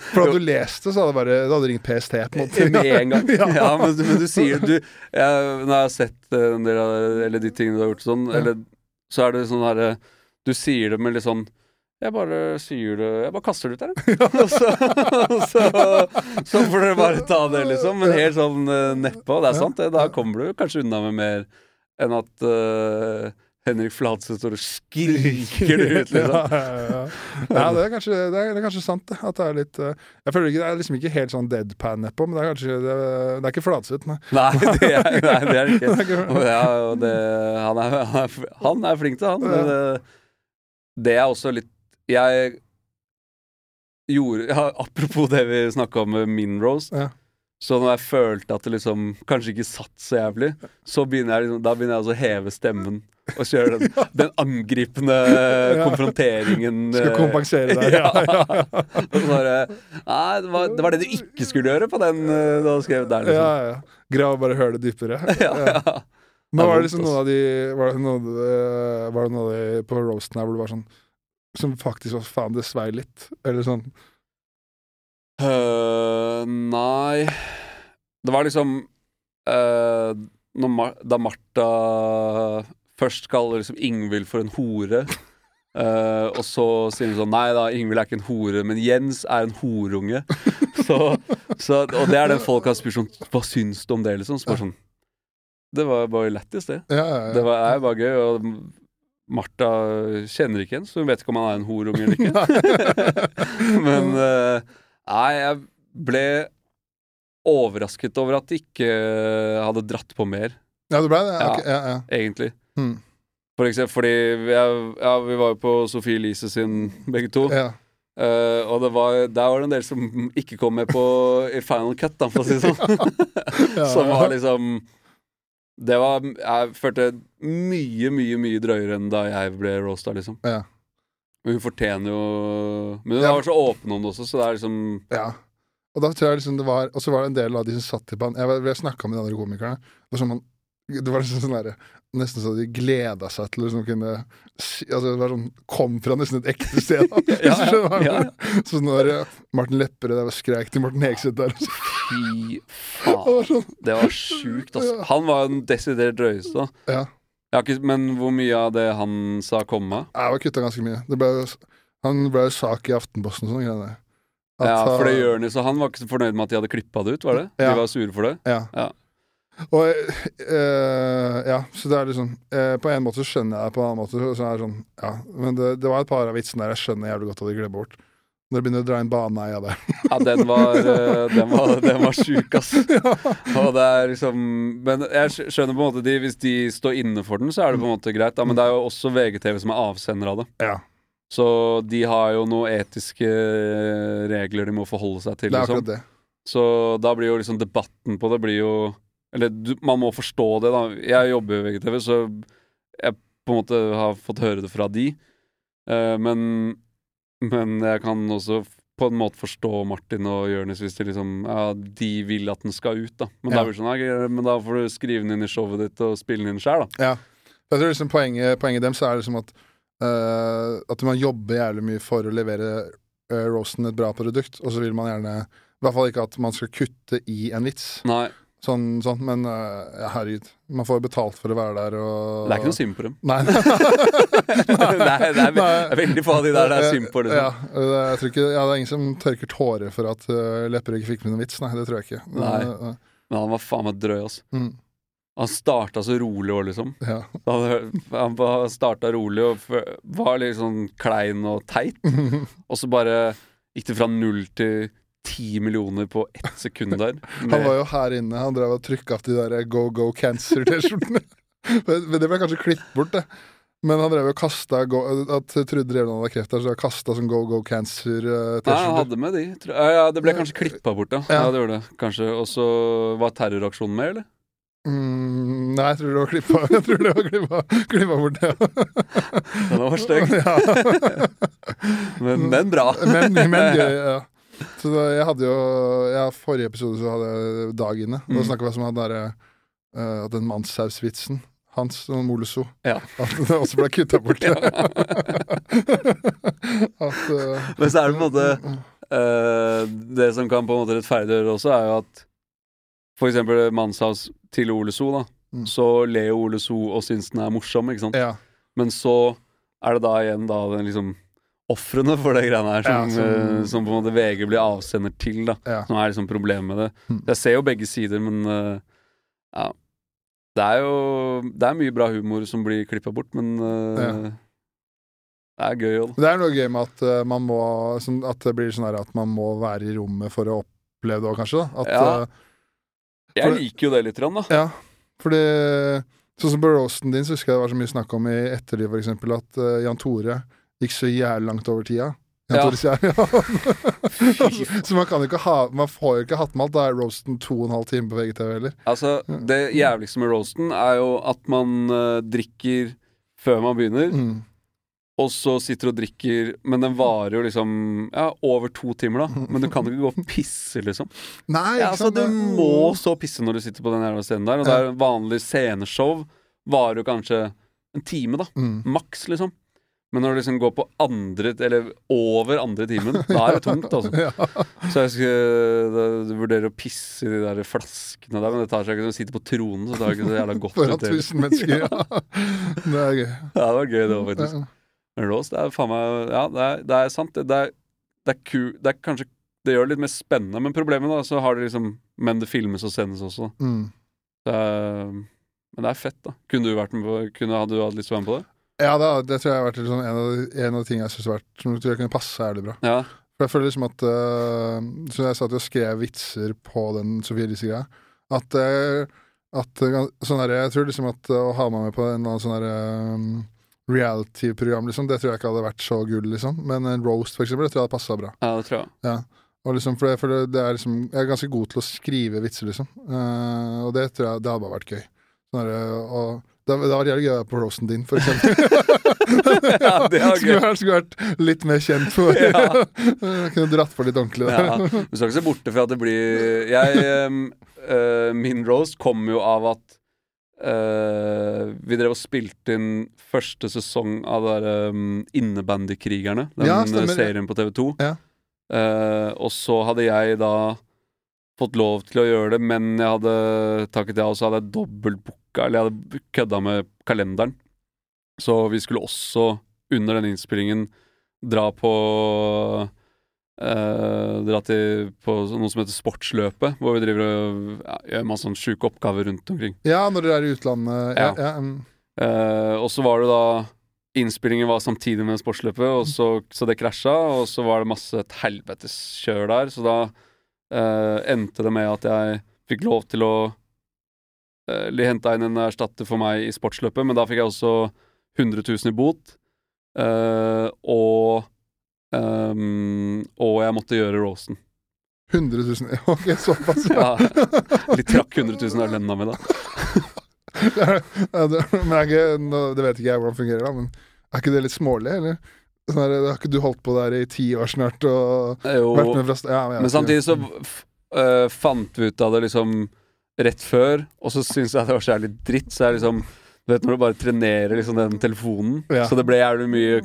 For da du leste, så hadde det bare Da hadde du ringt PST, på en måte. Med en gang. Ja. ja. men, du- men du sier du jeg, Når jeg har sett eh, en del av Eller de tingene du har gjort sånn, Ja. eller, så er det sånn herre Du sier det med litt sånn jeg bare syr det Jeg bare kaster det ut der. Og så, så, så får dere bare ta det, liksom. Men helt sånn uh, nedpå. Det er sant, det. Da kommer du kanskje unna med mer enn at uh, Henrik Fladseth står og skriker det ut, liksom. Ja, ja, ja. ja det, er kanskje, det, er, det er kanskje sant, det. At det er litt eh, Jeg føler ikke Det er liksom ikke helt sånn deadpan nedpå, men det er kanskje Det, det er ikke Fladseth, nei. Nei, det er, nei, det er ikke. Og ja, og han, han, han er flink til han. Men det, det er også litt Jeg gjorde ja, Apropos det vi snakka om med min Rose. Ja. Så når jeg følte at det liksom kanskje ikke satt så jævlig, så begynner jeg liksom, da begynner jeg å heve stemmen og kjøre den, den angripende konfronteringen. Skal eh, kompensere deg. Ja, ja, ja. Bare Nei, det var, det var det du ikke skulle gjøre på den eh, du hadde skrevet der, ja, liksom. ja. Grav bare hølet dypere. Ja, ja. Men var det liksom noen av de Var det noe, eh, det av de på roasten her hvor det var sånn Som faktisk var faen, det svei litt? Eller sånn Uh, nei Det var liksom uh, Mar Da Martha først kaller liksom Ingvild for en hore, uh, og så sier hun sånn Nei da, Ingvild er ikke en hore, men Jens er en horunge. Så, så, og det er det folk har spurt sånn Hva syns du om det, liksom? Så bare sånn Det var bare lættis, det. Ja, ja, ja. Det var, er bare gøy. Og Martha kjenner ikke henne, så hun vet ikke om han er en horunge eller ikke. Men eh, Nei, jeg ble overrasket over at de ikke hadde dratt på mer, ja, du ble det? Ja. okay, ja, ja. egentlig. Hmm. For eksempel fordi vi, er, ja, vi var jo på Sophie Elise sin, begge to. ja. Uh, og det var, der var det en del som ikke kom med på i final cut, da, for å si det sånn. Som var liksom Det var Jeg følte mye, mye mye drøyere enn da jeg ble roasta, liksom. Ja. Men hun fortjener jo Men hun Ja. var så åpen om det også, så det er liksom Ja. Og da tror jeg liksom det var Og så var det en del av de som satt i banen Jeg, var- jeg snakka med de andre komikerne. Det var, sånn man, det var liksom sånn der, Nesten så de gleda seg til å liksom kunne Altså det var sånn Kom fra nesten et ekte sted. Da, Ja, ja, mener. Så når eh, Martin Lepperød skreik til Morten Hegseth der så, Fy faen. Det var sjukt, altså. Han var den desidert drøyeste. Ja. Ikke, men hvor mye av det han sa, kom med? Jeg var kutta ganske mye. Det ble, han ble sak i Aftenposten og sånne greier. At Ja, for det gjør han jo, så han var ikke så fornøyd med at de hadde klippa det ut, var det? Ja. De var sure for det? Ja. Ja. Og øh, Ja, så det er liksom øh, På en måte så skjønner jeg det, på en annen måte så er det sånn Ja, men det, det var et par av vitsene der jeg skjønner jævlig godt at de glemmer bort. Når du begynner å dra inn baneheia der. Ja, den var, eh, den var, den var sjuk, ass. Og det er liksom Men jeg skjønner på en måte de, Hvis de står inne for den, så er det på en måte greit. Da, men det er jo også VGTV som er avsender av det. Ja. Så de har jo noen etiske regler de må forholde seg til. Det er Liksom. akkurat det. Så da blir jo liksom debatten på det blir jo Eller du, man må forstå det, da. Jeg jobber jo i VGTV, så jeg på en måte har fått høre det fra de. Uh, men, men jeg kan også på en måte forstå Martin og Jonis hvis de liksom Ja, de vil at den skal ut, da. Men Ja. da, sånn «Ja, Men da får du skrive den inn i showet ditt og spille den inn sjøl, da. Ja. Jeg tror liksom poenget, poenget dem så er liksom at uh, At man jobber jævlig mye for å levere uh, roasten et bra produkt, og så vil man gjerne I hvert fall ikke at man skal kutte i en vits, Nei, sånn, sånn men eh, ja, herregud. Man får jo betalt for å være der og det er ikke noe synd på dem. Nei. er, det, er, er veldig få av de der det er synd på, liksom. Ja, det, jeg tror ikke, ja, det er ingen som tørker tårer for at uh, Lepperød ikke fikk med noen vits. Nei, det tror jeg ikke. Nei. Men han var faen meg drøy, altså. mm, Han starta så rolig òg, liksom. ja. Han, han starta rolig og var litt sånn klein og teit. Og så bare gikk det fra null til ti millioner på ett sekund der. Han var jo her inne, han drev og trykka opp de der Go Go Cancer-T-skjortene. Men det ble kanskje klippet bort, det. Men han drev og kasta go, At Trude Drevland hadde kreft, der, så han kasta sånn Go Go Cancer-T-skjorter. hadde med de. Ja, ja, det ble kanskje klippa bort, ja. ja. Ja. det gjorde det, kanskje. Og så var terroraksjonen med, eller? Mm, nei, jeg tror det var klippa Jeg tror det var klippa, klippa bort, ja. Den var stygg, ja. men, men bra. Men, men gøy, ja. Så da, jeg hadde jo ja, Forrige episode så hadde jeg Dag inne. Da Mm. snakka vi om han derre uh, Den mannssausvitsen hans, Moloso. Ja. At det også ble kutta bort. at uh, Men så er det på en måte uh, Det som kan på en måte rettferdiggjøre også, er jo at for eksempel Manshaus til Ole So, da. Mm. Så ler jo Ole So og syns den er morsom, ikke sant. Ja. Men så er det da igjen da den liksom ofrene for det greiene her, som, Ja, som- eh, som på en måte VG blir avsender til, da. Ja. Som er liksom problemet med det. Mm. Jeg ser jo begge sider, men uh, ja. Det er jo Det er mye bra humor som blir klippa bort, men uh, Ja. det er gøy Også. Det er noe gøy med at uh, man må sånn, At det blir sånn her at man må være i rommet for å oppleve det òg, kanskje. da At, Ja. Jeg liker jo det litt, da. Ja, fordi Sånn som på roasten din, så husker jeg det var så mye snakk om i etterliv, for eksempel, at Jan Tore gikk så jævlig langt over tida. Ja. Så man kan jo ikke ha Man får jo ikke hatt med alt. Da er roasten to og en halv time på VGTV heller. Altså, det jævligste med roasten er jo at man uh, drikker før man begynner, Mm. og så sitter og drikker, men den varer jo liksom ja, over to timer, da. Men du kan jo ikke gå og pisse, liksom. Nei, Ja, altså, du må så pisse når du sitter på den jævla scenen der, og det er vanlig sceneshow varer jo kanskje en time, da. mm. Maks, liksom. Men når du liksom går på andre, eller over andre timen, da er det tungt, altså. Ja. Så jeg skulle da, vurderer å pisse i de der flaskene der, men det tar seg ikke som å sitte på tronen, så tar det ikke så jævla godt Foran tusen mennesker. Ja. Det er gøy. Ja, det var gøy, det òg, faktisk. Men Rose, det er faen meg Ja, det er, det er sant. Det, det, er, det er ku... Det er kanskje Det gjør det litt mer spennende, men problemet, da, så har det liksom Men det filmes og sendes også. Mm. Men det er fett, da. Kunne du vært med på kunne, Hadde du hatt lyst til å være med på det? Ja, det, det tror jeg har vært sånn en, av, en av de tingene jeg synes har vært Som jeg tror jeg kunne passe jævlig bra. Ja. For jeg føler liksom at uh, Som jeg satt og skrev vitser på den Sofie Elise-greia. At, uh, at eh, sånn her, Jeg tror liksom at å ha meg med på en eller annen sånn herre um, reality-program, liksom, det tror jeg ikke hadde vært så gull, liksom. Men en roast, for eksempel, det tror jeg hadde passa bra. ja, det tror jeg. Og liksom, for, det, for det, det er liksom, jeg er ganske god til å skrive vitser, liksom. Uh, og det tror jeg det hadde bare vært gøy. Sånn der, og det, hadde vært gøy å være på roasten din, for eksempel. Ja, det var skulle, vært, skulle vært litt mer kjent for Ja. Kunne dratt på litt ordentlig der. Ja, du skal ikke se borte fra at det blir Jeg eh, Min roast kom jo av at eh, vi drev og spilte inn første sesong av der um, Innebandykrigerne, den ja. serien på TV2. Ja. Uh, og så hadde jeg da fått lov til å gjøre det, men jeg hadde takket ja, og så hadde jeg dobbeltbooka, eller jeg hadde kødda med kalenderen. Så vi skulle også, under den innspillingen, dra på eh, Dra til på noe som heter Sportsløpet, hvor vi driver og ja, gjør masse sånne sjuke oppgaver rundt omkring. Ja, når dere er i utlandet. Ja. Ja. Ja. Eh, og så var det da Innspillingen var samtidig med sportsløpet, og så, så det krasja. Og så var det masse et helvetes kjør der, så da eh, endte det med at jeg fikk lov til å uh, henta inn en erstatter for meg i sportsløpet, men da fikk jeg også 100 000 i bot. Uh, og um, Og jeg måtte gjøre Rosen. 100 000 Ok, såpass. Ja, Litt trakk 100 000 av lønna mi, da. ja, det, men ikke, det vet ikke jeg hvordan det fungerer, da, men er ikke det litt smålig, eller? Sånn her, har ikke du holdt på der i ti år snart og Jo, ja, men, men samtidig så øh, fant vi ut av det liksom rett før, og så syns jeg det var så jævlig dritt, så jeg liksom Du vet når du bare trenerer liksom den telefonen, Ja. så det ble jævlig mye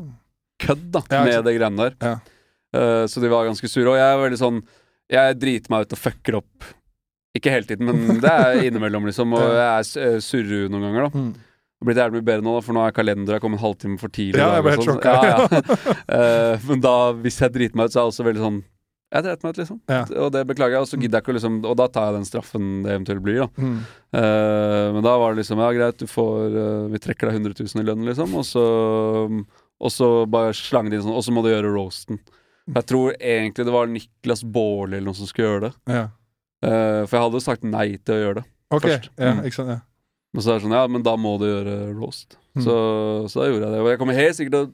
kødd da Ja, med det greiene der. Ja. Uh, så de var ganske sure. Og jeg er veldig sånn Jeg driter meg ut og fucker opp. Ikke hele tiden, men det er innimellom, liksom. Og jeg er s- eh, noen ganger, da. Mm. Det har blitt jævlig mye bedre nå, da, for nå er kalenderen kommet en halvtime for tidlig. Ja, jeg ble helt sånn. sjokka. Ja, ja. uh, men da, hvis jeg driter meg ut, så er jeg også veldig sånn Jeg dreit meg ut, liksom. Ja. Og det beklager jeg. Og så gidder jeg ikke liksom Og da tar jeg den straffen det eventuelt blir, da. Mm. Uh, men da var det liksom Ja, greit, du får uh, Vi trekker deg 100 000 i lønn, liksom. Og så Og så bare slange det inn sånn Og så må du gjøre roasten. Jeg tror egentlig det var Niklas Baarli eller noen som skulle gjøre det. Ja. Uh, for jeg hadde jo sagt nei til å gjøre det. okay. Først. ja, Mm. ikke sant, ja. Men så er det sånn, ja, men da må du gjøre roast. Mm. Så, så da gjorde jeg det. Og jeg kommer helt sikkert til å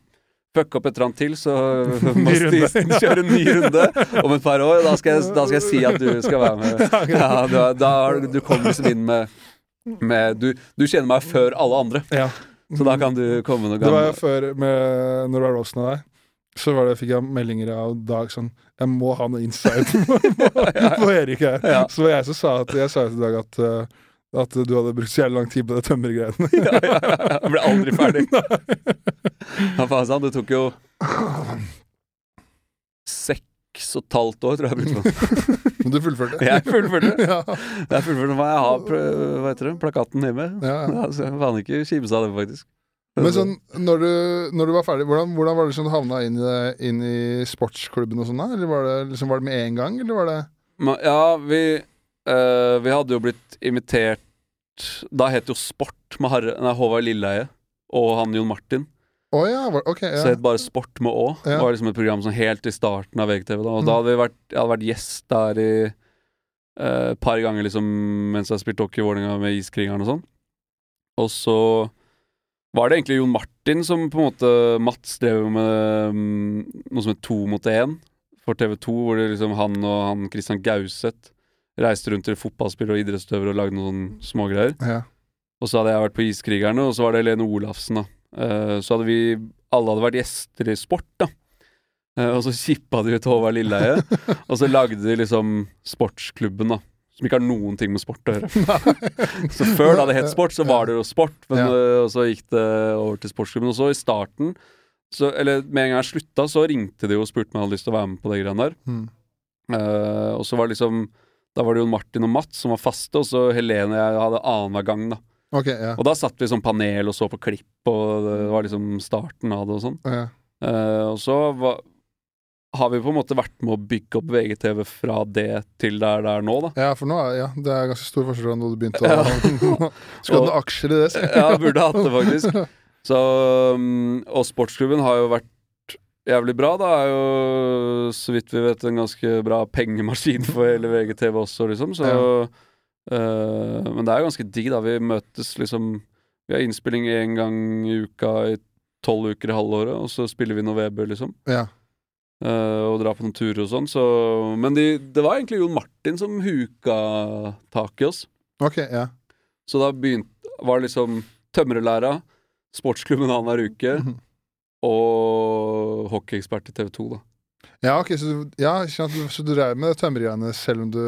fucke opp et eller annet til, så må. Stisen kjøre en ny runde om et par år. Da skal jeg, da skal jeg si at du skal være med. Ja, da har du, kommer liksom inn med, med du, du kjenner meg før alle andre, ja. så da kan du komme noe Det var jo før, med, når det var roasten av deg, så var det, fikk jeg meldinger av Dag sånn Jeg må ha noe insight på, på Erik her. Ja. Så var jeg som sa at Jeg sa til Dag at uh, at du hadde brukt så jævlig lang tid på det tømmergreiene. Ja, ja, ja. Jeg ble aldri ferdig. Ja, faen sant, det tok jo seks og et halvt år, tror jeg jeg brukte på. Men du fullførte. Jeg fullførte. ja. Jeg fullførte hva jeg har hva heter det, plakaten hjemme. Ja. Ja, så jeg faen ikke kimse av det, faktisk. Men sånn, når du, når du var ferdig, hvordan, hvordan var det sånn du havna inn i, det, inn i sportsklubben og sånn? da? Eller var det, liksom, var det med en gang, eller var det ja, vi eh, Vi hadde jo blitt invitert Da het jo Sport med Harre, nei, Håvard Lilleheie og han Jon Martin. Oh, ja, Okay, ok. Så Ja. het bare Sport med Å. Det var liksom et program som helt i starten av VGTV. Da. Og Mm. da hadde vi vært, jeg hadde vært gjest der i eh, et par ganger liksom mens jeg spilte hockey i Vålerenga med Iskrigeren og sånn. Og så var det egentlig Jon Martin som på en måte Mats drev med um, noe som het To mot én for TV2, hvor det liksom han og han Christian Gauseth reiste rundt til fotballspillere og idrettsutøvere og lagde noen smågreier. Ja. Og så hadde jeg vært på Iskrigerne, og så var det Helene Olafsen, da. Uh, så hadde vi Alle hadde vært gjester i sport, da. Uh, og så kippa de ut Håvard Lilleheie, og så lagde de liksom sportsklubben, da. Som ikke har noen ting med sport å gjøre. så før da det het sport, så var det jo sport, men Ja. eh, og så gikk det over til sportsklubben. Og så i starten, så, eller med en gang jeg slutta, så ringte de og spurte om jeg hadde lyst til å være med på det greiene der. Mm. Og så var det liksom Da var det Jon Martin og Mats som var faste, og så Helene og jeg hadde annenhver gang, da. Okay, ja. Og da satt vi som panel og så på klipp, og det var liksom starten av det og sånn. ja. Uh, og så var, har vi på en måte vært med å bygge opp VGTV fra det til der det er nå, da. Ja, for nå er ja, det er ganske stor forskjell fra når du begynte å Skulle hatt noen aksjer i det, si. Ja, burde hatt det, faktisk. Så, um, og sportsklubben har jo vært jævlig bra. Da er jo, så vidt vi vet, en ganske bra pengemaskin for hele VGTV også, liksom. Så, eh, men det er jo ganske digg, da. Vi møtes liksom Vi har innspilling én gang i uka i tolv uker i halvåret, og så spiller vi noe Weber, liksom. Ja. eh, og drar på noen turer og sånn. Så, men de, det var egentlig Jon Martin som huka tak i oss. Ok, ja. Så da begynte, var det liksom tømrerlæra, sportsklubben annenhver uke Mhm. Og hockeyekspert i TV 2, da. Ja, ok, så ja, så du dreiv med tømmergreiene selv om du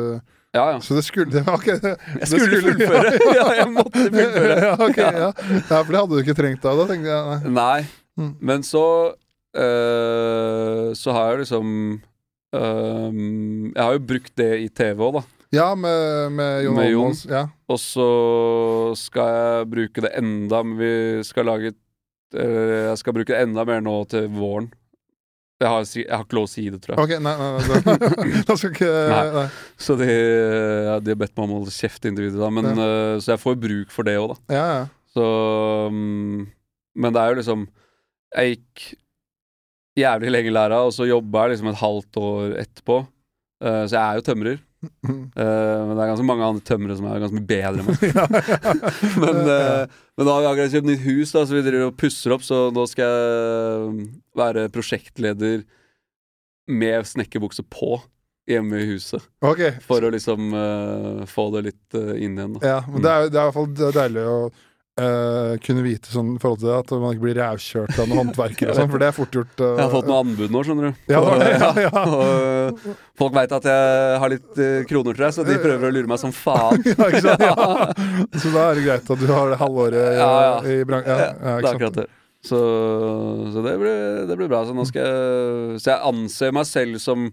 Ja, ja. Så det skulle det, var det, Jeg det skulle fullføre! ja, jeg måtte fullføre. ja, okay, ja. ja, for det hadde du ikke trengt da. Da tenkte jeg nei. Nei. Mm. Men så øh, Så har jeg liksom øh, Jeg har jo brukt det i TV òg, da. Ja, med, med Jon Med Jon. Ja. Og så skal jeg bruke det enda men Vi skal lage eh, Jeg skal bruke det enda mer nå til våren. Jeg har, jeg har ikke lov å si det, tror jeg. Ok, nei, nei, nei da, skal ikke Nei. Så de, ja, de har bedt meg om å holde kjeft inntil videre, da. Men, eh, så jeg får bruk for det òg, da. Ja, ja. Så mm, Men det er jo liksom Jeg gikk jævlig lenge i læra, og så jobba jeg liksom et halvt år etterpå. Eh, så jeg er jo tømrer. Mm. Eh, men det er ganske mange andre tømmere som er ganske mye bedre enn meg. Men, eh, men da har vi akkurat kjøpt nytt hus, da, så vi driver og pusser opp. Så nå skal jeg være prosjektleder med snekkerbukse på hjemme i huset. Okay. For å liksom uh, få det litt eh, inn igjen. Da. Ja, men det er, det er i hvert fall deilig å eh, kunne vite sånn i forhold til det, at man ikke blir rævkjørt av noen håndverkere og sånn, for det er fort gjort. Uh, Jeg har fått noen anbud nå, skjønner du. Ja, Og, ja, ja. og, uh, folk veit at jeg har litt eh, kroner til deg, så de prøver å lure meg som faen. ja, ikke sant? Ja. Så da er det greit at du har det halvåret i, bransjen. Ja, det er akkurat det. Så, så det, blir, det blir bra. Så jeg Så jeg anser meg selv som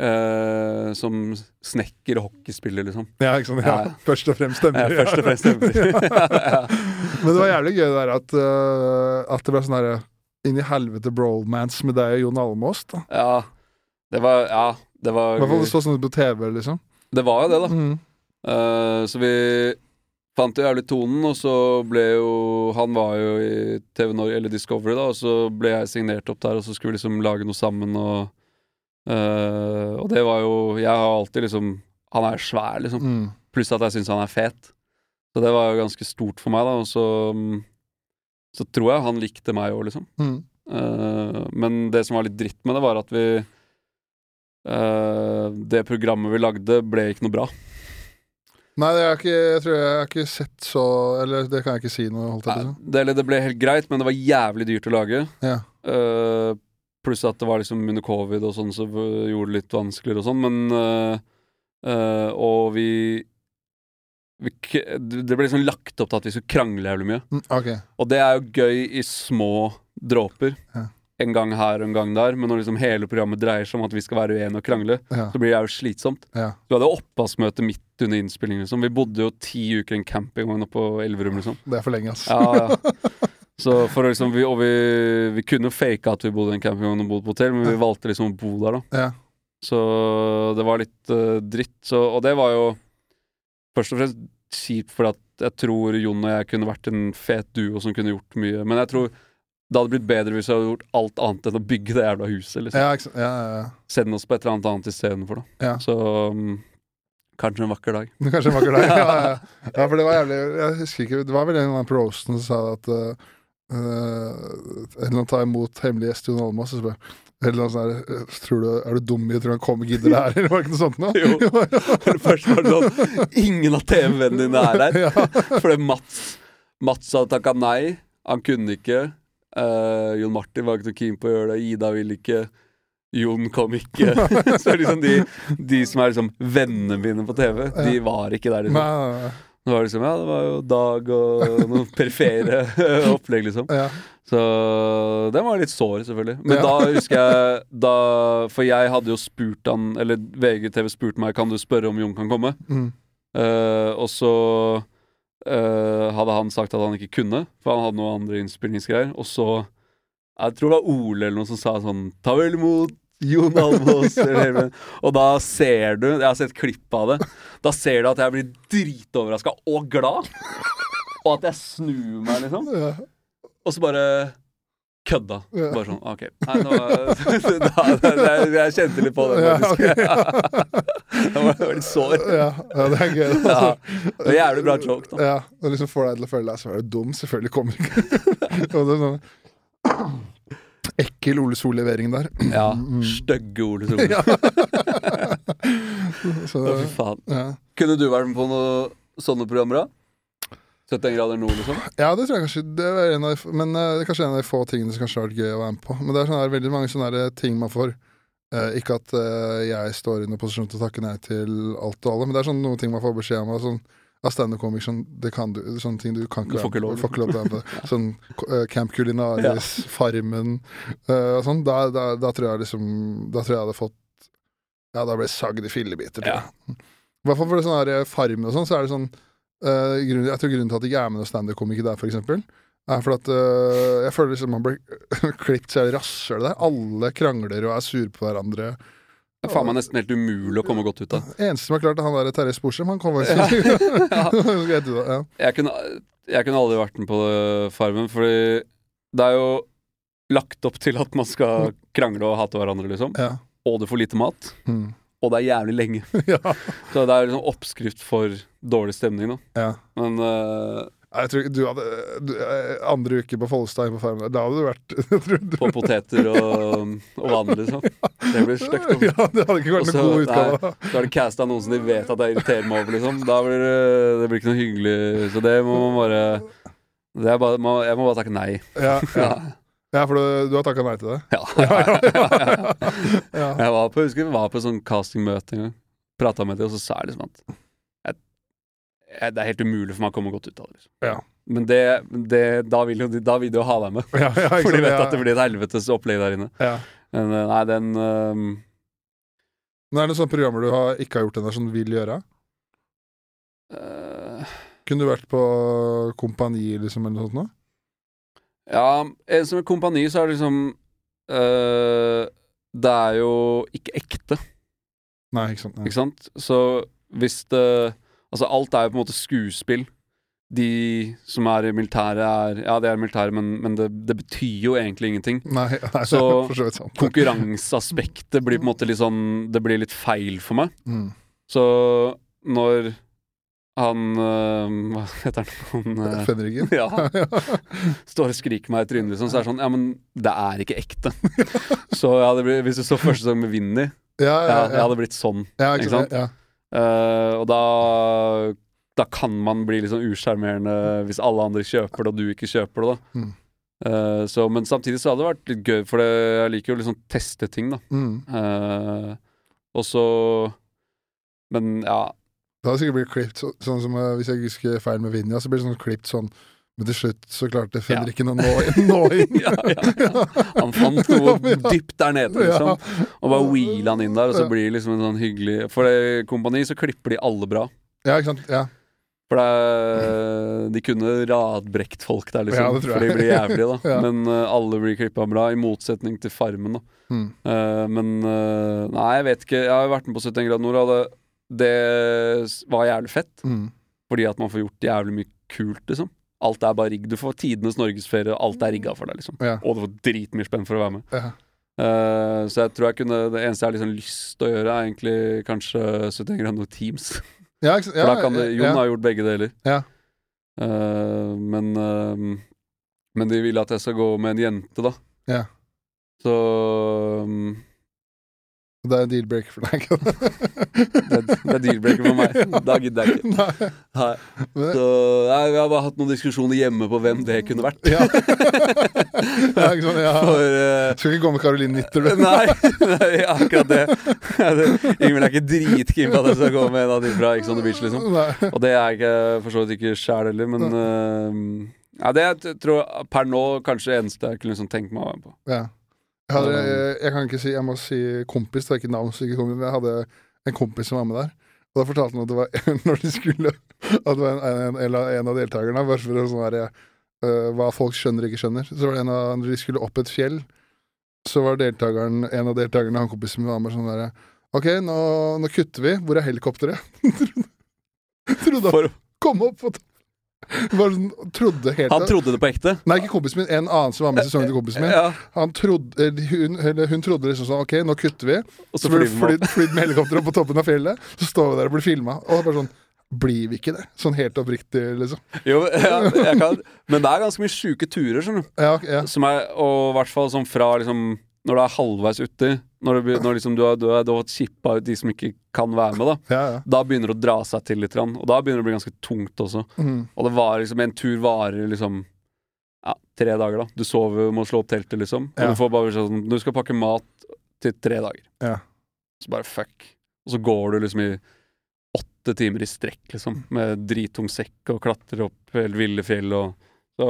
eh, Som snekker og hockeyspiller, liksom. Ja, ikke sant? Ja, Ja. Først og fremst stemmer. Er først og fremst stemmer. ja. Men det var jævlig gøy der at, uh, at det ble sånn herre inn i helvete bromance med deg og Jon Almaas, da ja. Det var Ja, det I hvert fall det så sånn ut på TV, liksom. Det var jo det, da. Mm. Uh, så vi fant jo jævlig tonen, og så ble jo Han var jo i TV Norge, eller Discovery, da, og så ble jeg signert opp der, og så skulle vi liksom lage noe sammen, og eh, Og det var jo Jeg har alltid liksom Han er svær, liksom. Mm. Pluss at jeg syns han er fet. Så det var jo ganske stort for meg, da, og så mm, Så tror jeg han likte meg òg, liksom. Mm. Uh, men det som var litt dritt med det, var at vi uh, Det programmet vi lagde, ble ikke noe bra. Nei, det ikke, jeg tror jeg har ikke sett så Eller det kan jeg ikke si noe. Holdt jeg Nei, det, eller det ble helt greit, men det var jævlig dyrt å lage. Ja. Eh, pluss at det var liksom under covid og sånn, så gjorde det litt vanskeligere og sånn. Men eh, eh, Og vi, vi Det ble liksom lagt opp til at vi skulle krangle jævlig mye. Mm, ok. Og det er jo gøy i små dråper. Ja. En gang her og en gang der. Men når liksom hele programmet dreier seg om at vi skal være uenige og krangle, Ja. så blir det jo slitsomt. ja. Du hadde oppvaskmøte midt under innspillingen. Liksom. Vi bodde jo ti uker i en campingvogn oppe på Elverum, liksom. Det er for lenge, ass. Ja, ja. Så for liksom, vi, og vi, vi kunne fake at vi bodde i en campingvogn og bodde på hotell, men vi valgte liksom å bo der, da. Ja. Så det var litt uh, dritt. Så, og det var jo først og fremst kjipt, for at jeg tror Jon og jeg kunne vært en fet duo som kunne gjort mye. Men jeg tror det hadde blitt bedre hvis vi hadde gjort alt annet enn å bygge det jævla huset. Liksom. Ja. Ja. Sende oss på et eller annet annet istedenfor, da. Ja. Så um, kanskje en vakker dag. Kanskje en vakker dag. Ja, ja. ja, for det var jævlig Jeg husker ikke Det var vel en av annen som sa at uh, uh, En tar imot hemmelig gjest Jon Almas og spør noe sånn tror du, Er du dum i tror du han kommer gidder det her, eller var det ikke noe sånt noe? Jo. Først var det sånn Ingen av TV-vennene dine er her. ja. Fordi Mats Mats hadde takka nei. Han kunne ikke. Uh, Jon Martin var ikke noe keen på å gjøre det. Ida ville ikke. Jon kom ikke. Så liksom de, de som er liksom vennene mine på TV, de var ikke der. Nei, liksom nei, nei. Det var liksom, ja, det var jo Dag og noen perifere opplegg, liksom. Ja. Så den var litt sår, selvfølgelig. Men Ja. da husker jeg da, For jeg hadde jo spurt han Eller VGTV spurte meg Kan du spørre om Jon kan komme. Mm. Uh, og så uh, hadde han sagt at han ikke kunne, for han hadde noen andre innspillingsgreier. Og så Jeg tror det var Ole eller noe som sa sånn Ta vel imot Jon Almaas. eller- og da ser du Jeg har sett klipp av det. Da ser du at jeg blir dritoverraska og glad. Og at jeg snur meg, liksom. Ja. Og så bare kødda. Ja. Bare sånn, OK. Nei, nå, var, da, da, jeg kjente litt på det, Ja, faktisk. ja. det var, det var litt sår. Ja, ja, det er gøy. Ja. Altså. Det er jævlig bra joke, da. Ja, og liksom får deg til å føle deg så er du dum. Selvfølgelig kommer ikke Og det er sånn Ekkel Ole Sol-levering der. Ja, Mm. Stygge Ole Sol. Ja. Så, Å, fy faen. ja. Kunne du vært med på noen sånne programmer, da? 71 grader nord, liksom? ja, det tror jeg kanskje Det er en av de, Men eh, det er kanskje en av de få tingene som kanskje har vært gøy å være med på. Men det er sånne, veldig mange sånne ting man får. Eh, ikke at eh, jeg står i noen posisjon til å takke nei til alt og alle, men det er sånn noen ting man får beskjed om. Sånn, av standup-komikere, sånn, det kan du, sånne ting du kan Du ikke får ikke lov. Du får ikke lov til. Sånn eh, Camp Culinaris, Farmen uh, og sånn. Da, da, da tror jeg liksom Da tror jeg jeg hadde fått Ja, da ble jeg sagd i fillebiter. tror Ja. jeg. I hvert fall for det sånn her eh, Farmen og sånn, så er det sånn uh, grunnen, Jeg tror grunnen til at det ikke er med noen standup-komikere der, for eksempel, er for at jeg føler liksom man blir klippet så rasser det der. Alle krangler og er sure på hverandre. Det er faen meg nesten helt umulig å komme godt ut av. Eneste som har klart det, han der Terje Sporsem. Han kommer ikke Greit ut av- Jeg kunne, aldri vært med på Farmen, fordi det er jo lagt opp til at man skal krangle og hate hverandre, liksom. Ja. Og du får lite mat. Mm. og det er jævlig lenge. ja. Så det er liksom oppskrift for dårlig stemning, da. ja. Men eh, Jeg tror du hadde du, eh, Andre uke på Follestad på Farmen, da hadde du vært jeg på poteter og, og vann, liksom. Det blir stygt. altså. Ja, det hadde ikke vært noen god utgave. da. er har de casta noen som de vet at jeg irriterer meg over, liksom. Da blir det, det blir ikke noe hyggelig. Så det må man bare det bare, må, Jeg må bare takke nei. Ja, ja. Ja. for du, du har takka nei til det? Ja. Jeg var på, jeg husker vi var på sånn castingmøte en gang. Prata med dem, og så sa jeg liksom at jeg, jeg, det er helt umulig for meg å komme godt ut av det. Liksom. Ja. Men det, det, da, vil jo, da vil de jo ha deg med. Ja, ja, For de vet at det blir et helvetes opplegg der inne. ja. Men eh, nei, den um... Men er det sånne programmer du har, ikke har gjort ennå, som du vil gjøre? Uh... Kunne du vært på Kompani, liksom, eller noe sånt? Nå? Ja, eh, som et kompani så er det liksom uh, Det er jo ikke ekte, Nei, ikke sant. Nei. ikke sant? Så hvis det Altså, alt er jo på en måte skuespill. De som er i militæret, er Ja, de er militæret, men, men det, det betyr jo egentlig ingenting. Nei, nei Så-. Konkurranseaspektet blir på en måte litt sånn Det blir litt feil for meg. Mm. Så når han øh, Hva heter han? han øh, Fenriken? ja, står og skriker meg i trynet, liksom, så er det sånn Ja, men det er ikke ekte. Så ja, det blir, hvis du så første sesong med Vinni, Ja, ja, ja, ja, det hadde blitt sånn. ja, ikke ikke sant? Ja. Eh, og da Da kan man bli litt sånn usjarmerende hvis alle andre kjøper det, og du ikke kjøper det, da. Mm. Uh, så, men samtidig så hadde det vært litt gøy, for det, jeg liker jo liksom teste ting, da. Mm. Uh, og så Men ja. Det hadde sikkert blitt klipt så, sånn som Hvis jeg husker feil med Vinja, så blir det sånn klipt sånn Men til slutt så klarte Fenriken å nå, nå inn. ja, ja, ja. Han fant noe dypt der nede, liksom. Og bare wheela han inn der, og så blir det liksom en sånn hyggelig For det kompani så klipper de alle bra. ja, ikke sant. Ja. For det de kunne radbrekt folk der, liksom. Ja. For de blir jævlige, da. Ja. Men uh, alle blir klippa bra, i motsetning til Farmen, da. Mm. Uh, men uh, Nei, jeg vet ikke. Jeg har vært med på 71 grader nord, og det, det var jævlig fett. Mm. Fordi at man får gjort jævlig mye kult, liksom. Alt er bare rigg. Du får tidenes norgesferie, alt er rigga for deg, liksom. Ja. Og du får dritmye spenn for å være med. Ja. Uh, så jeg tror jeg kunne Det eneste jeg har liksom lyst til å gjøre, er egentlig kanskje 71 grader Teams. Ja. For da kan det, Jon har gjort begge deler. Ja. Eh, men uh, Men de vil at jeg skal gå med en jente, da. Ja. Så um, Det er deal-breaker for deg. det, det er deal-breaker for meg. Da gidder jeg ikke. Nei. Nei. Så nei, Vi har bare hatt noen diskusjoner hjemme på hvem det kunne vært. ja. ja, ikke sånn, Ja. For uh, Skal ikke gå med Caroline Nitter, du. Nei, nei, akkurat det. Ingvild er ikke dritkeen på at jeg skal gå med en av de fra Ex on the Beach, liksom. Nei. Og det er jeg ikke for så vidt ikke sjæl heller, men uh, Ja, det jeg tror jeg per nå kanskje det eneste jeg kunne liksom tenkt meg å være med på. Ja. Jeg, hadde, jeg, kan ikke si Jeg må si kompis, det er ikke navn. så ikke kompis, men Jeg hadde en kompis som var med der. Og da fortalte han at det var når de skulle At det var en, en, en, av- deltakerne Bare for sånn der, uh, hva folk skjønner og ikke skjønner. Så var det en av Når de skulle opp et fjell, så var deltakeren en av deltakerne, han kompisen min, var med sånn derre OK, nå, nå kutter vi. Hvor er helikopteret? Trodde han For, kom opp og Bare sånn, trodde helt han trodde det på ekte. Nei, ikke kompisen min. En annen som var med i sesongen til kompisen min. Ja, Han trodde, hun, eller hun trodde liksom sånn OK, nå kutter vi. og Så så flyr det man flydd, flydd med helikopter opp på toppen av fjellet. Så står vi der og blir filma. Og bare sånn Blir vi ikke det? Sånn helt oppriktig, liksom. Jo, ja, kan, men det er ganske mye sjuke turer, skjønner du. Ja, ja. Som er, og i hvert fall sånn fra liksom Når du er halvveis uti, når, du, når liksom du har, du har, du har chippa ut de som ikke kan være med, da. ja, ja. Da begynner det å dra seg til litt, og da begynner det å bli ganske tungt også. Mm. Og det var liksom En tur varer liksom ja, tre dager, da. Du sover, må slå opp teltet, liksom. Og du får bare sånn Du skal pakke mat til tre dager. Ja. Så bare fuck. Og så går du liksom i åtte timer i strekk, liksom, med drittung sekk og klatrer opp helt ville fjell og Så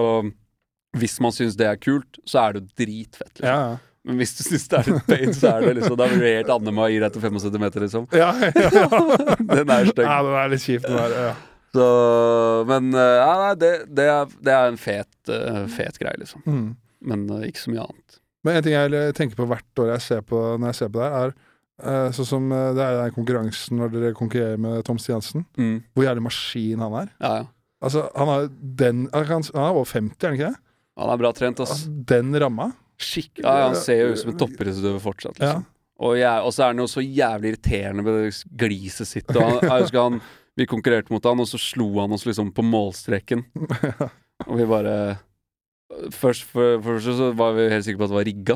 hvis man syns det er kult, så er det jo dritfett, liksom. ja, ja. Men hvis du syns det er litt pain, så er det liksom Da blir det helt Annema gir deg til 75 meter, liksom. Ja, ja, ja. Den er stygg. ja, den er litt kjip, den der. Ja. Så, men eh, ja, nei, det, det, er, det er en fet, uh, fet greie, liksom. Mm. Men uh, ikke så mye annet. Men en ting jeg tenker på hvert år jeg ser på når jeg ser på det her, er sånn som det er den konkurransen når dere konkurrerer med Tom Stiansen. Mm. Hvor jævlig maskin han er. Ja, ja. Altså, han har den Han han er over 50, er han ikke det? Han er bra trent, ass. Altså, den ramma. Skikk, ja, ja, han ser jo ut som en toppidrettsutøver fortsatt, Ja. liksom. Og, jeg, og så er han jo så jævlig irriterende med det gliset sitt. Og han, jeg husker han, vi konkurrerte mot han, og så slo han oss liksom på målstreken. Og vi bare Først for, for først så var vi helt sikre på at det var rigga.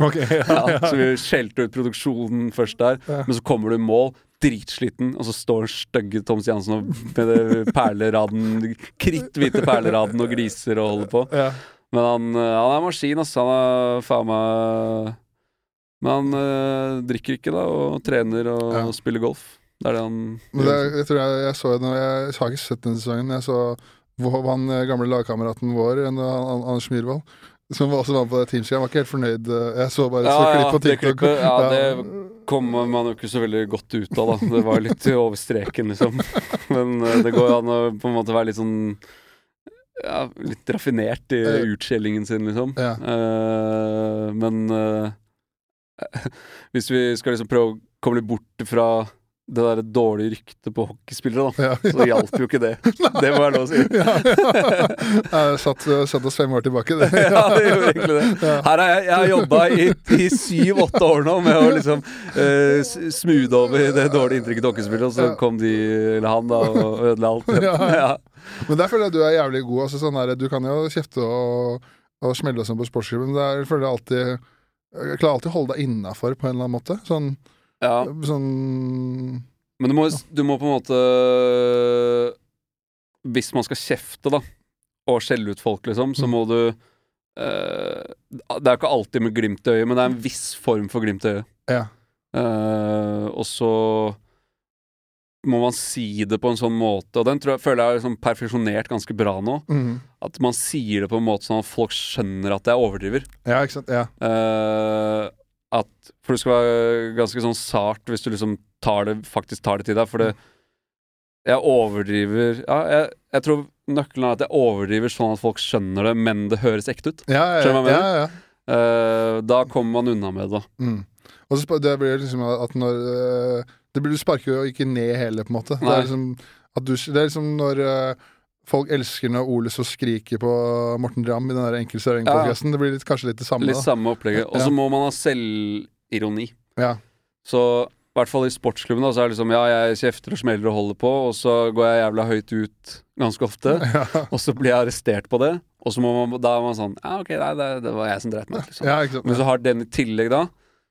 Ok, ja, Ja, så vi skjelte ut produksjonen først der. Ja. Men så kommer du i mål, dritsliten, og så står den stygge Tom Jansen med det perleraden, kritthvite perleraden og gliser og holder på. Ja. Men han, eh, han er maskin, ass. Han er faen meg Men han øh, drikker ikke, da, og trener og Ja. spiller golf. Det er det han Men det, jeg tror jeg, jeg så det, jeg har ikke sett den sesongen. Jeg så hvor han eh, gamle lagkameraten vår, Anders Myhrvold, som også var på det teamskrivet. Han var ikke helt fornøyd. Jeg så bare Ja, så klipp på det TikTok. klippet, ja, det kommer man jo ikke så veldig godt ut av, da. Det var litt over streken, liksom. Men det går jo an å på en måte være litt sånn ja, litt raffinert i uh, utskjellingen sin, liksom. Ja. Uh, men uh, hvis vi skal liksom prøve å komme litt bort fra det der dårlige ryktet på hockeyspillere, da, Ja. så hjalp jo ikke det. Det må være lov å si. ja, ja. Jeg satt, satt oss fem år tilbake. Det. ja, det gjorde egentlig det. Her har jeg, jeg har jobba i, i syv-åtte år nå med å liksom uh, smoothe over det dårlige inntrykket til hockeyspillere, og så kom de, eller han, da, og ødela alt. Ja. Ja. Men der føler jeg du er jævlig god. Altså, sånn der, du kan jo kjefte og, og smelle og sånn på sportsklubben, men der føler jeg alltid Jeg klarer alltid å holde deg innafor på en eller annen måte. Sånn, Ja. sånn Men du må, du må på en måte Hvis man skal kjefte, da, og skjelle ut folk, liksom, så Mm. må du Uh, Det er jo ikke alltid med glimt i øyet, men det er en viss form for glimt i øyet. Ja. Uh, og så må man si det på en sånn måte, og den tror jeg, føler jeg er liksom perfeksjonert ganske bra nå. mm. At man sier det på en måte sånn at folk skjønner at jeg overdriver. Ja, ikke sant. Ja. Eh, at, for det skal være ganske sånn sart hvis du liksom tar det, faktisk tar det til deg. For det Jeg overdriver Ja, jeg, jeg tror nøkkelen er at jeg overdriver sånn at folk skjønner det, men det høres ekte ut. Ja, ja, du jeg ja, ja. Uh, da kommer man unna med det. Mm. Og så det blir liksom at når uh, det blir, Du sparker jo ikke ned hele, på en måte. Det er liksom, du, det er liksom når øh, folk elsker når Ole så skriker på Morten Ramm i den der Enkel servering-podkasten. Det blir litt, kanskje litt det samme. Litt da. samme opplegget. Og så Ja. må man ha selvironi. Ja. Så i hvert fall i sportsklubben da, så er det liksom Ja, jeg kjefter og smeller og holder på, og så går jeg jævla høyt ut ganske ofte. Ja. Og så blir jeg arrestert på det, og så må man, da er man sånn Ja, ok, nei, det, det var jeg som dreit meg ut, liksom. ja. Men så har den i tillegg da,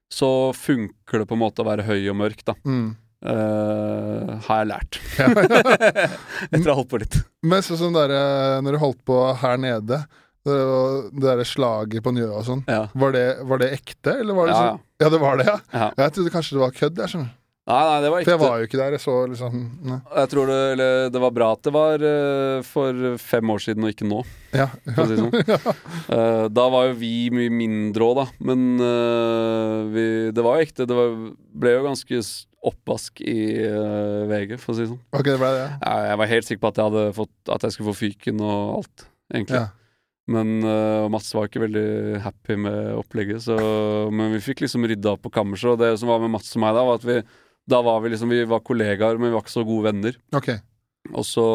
så funker det på en måte å være høy og mørk, da. Mm. Eh, har jeg lært. Etter å ha holdt på litt. Men sånn sånn der, Når du holdt på her nede, det, det derre slaget på Njøa og sånn, Ja. var det, var det ekte, eller var det Ja, sånn Ja, det var det, ja. ja. Jeg trodde kanskje det var kødd, jeg skjønner. Nei, nei, det var For jeg var jo ikke der. Jeg så liksom nei. Jeg tror det, eller, det var bra at det var uh, for fem år siden og ikke nå. Ja. For å si det sånn. uh, da var jo vi mye mindre òg, da. Men uh, vi, det var jo ekte. Det var, ble jo ganske oppvask i VG, for å si det sånn. Ok, det ble det, ja. Jeg var helt sikker på at jeg, hadde fått, at jeg skulle få fyken og alt, egentlig. ja. Men uh, Mats var ikke veldig happy med opplegget. Så, men vi fikk liksom rydda opp på kammerset. Og det som var med Mats og meg da, var at vi da var vi liksom Vi var kollegaer, men vi var ikke så gode venner. Ok. Og så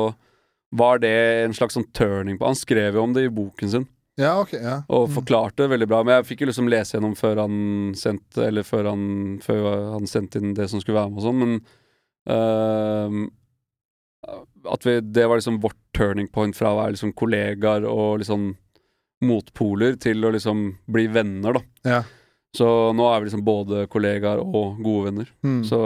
var det en slags sånn turning på Han skrev jo om det i boken sin Ja, ok. Ja. og Mm. forklarte det veldig bra. Men jeg fikk jo liksom lese gjennom før han sendte Eller før han, før han sendte inn det som skulle være med og sånn, men uh, At vi, det var liksom vårt turning point fra å være liksom kollegaer og liksom motpoler til å liksom bli venner, da. Ja. Så nå er vi liksom både kollegaer og gode venner. Mm. Så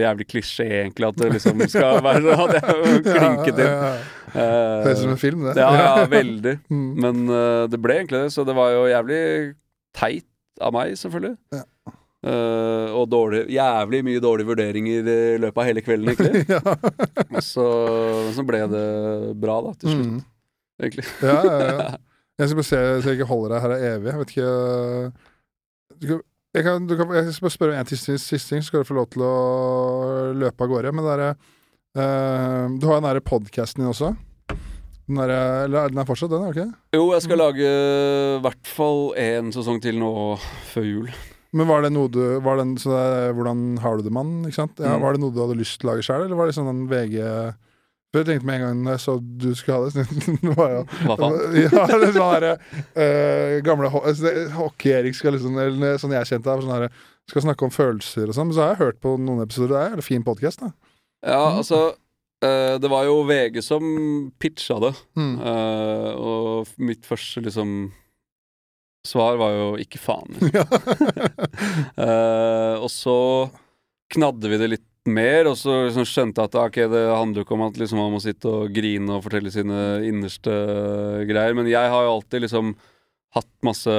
jævlig klisjé egentlig at det liksom skal være at jeg klinket inn. Ja, ja, ja. Høres ut som en film, det. ja, ja, veldig. Mm. Men uh, det ble egentlig det, så det var jo jævlig teit av meg, selvfølgelig. Ja. Uh, og dårlig, jævlig mye dårlige vurderinger i løpet av hele kvelden, egentlig. ja. Så, så ble det bra, da, til slutt, Mm. egentlig. ja, ja, ja. Jeg skal bare se så jeg ikke holder deg her er evig. Jeg vet ikke du jeg, kan, du kan, jeg skal bare spørre om en siste ting, så skal du få lov til å løpe av gårde. Men det er, uh, Du har den derre podkasten din også. Den er, Eller er den er fortsatt, den? er det ikke? Jo, jeg skal lage i hvert fall én sesong til nå før jul. Men var det noe du var det, så det, Hvordan har du det, mann? Ikke sant? Ja, Mm. Var det noe du hadde lyst til å lage sjøl, eller var det sånn en VG For jeg tenkte med en gang når jeg så du skulle ha det, var jo Hva faen? Ja, det sånn derre uh, gamle altså, Hockey-Erik skal liksom Eller sånn jeg kjente deg, sånn herre skal snakke om følelser og sånn. Så har jeg hørt på noen episoder. Det er en fin podkast, da. Ja, altså uh, Det var jo VG som pitcha det. Mm. Uh, og mitt første liksom svar var jo 'ikke faen'. Eh, og så knadde vi det litt mer, og så liksom skjønte jeg at okay, det handler jo ikke om at liksom man må sitte og grine og fortelle sine innerste greier, men jeg har jo alltid liksom hatt masse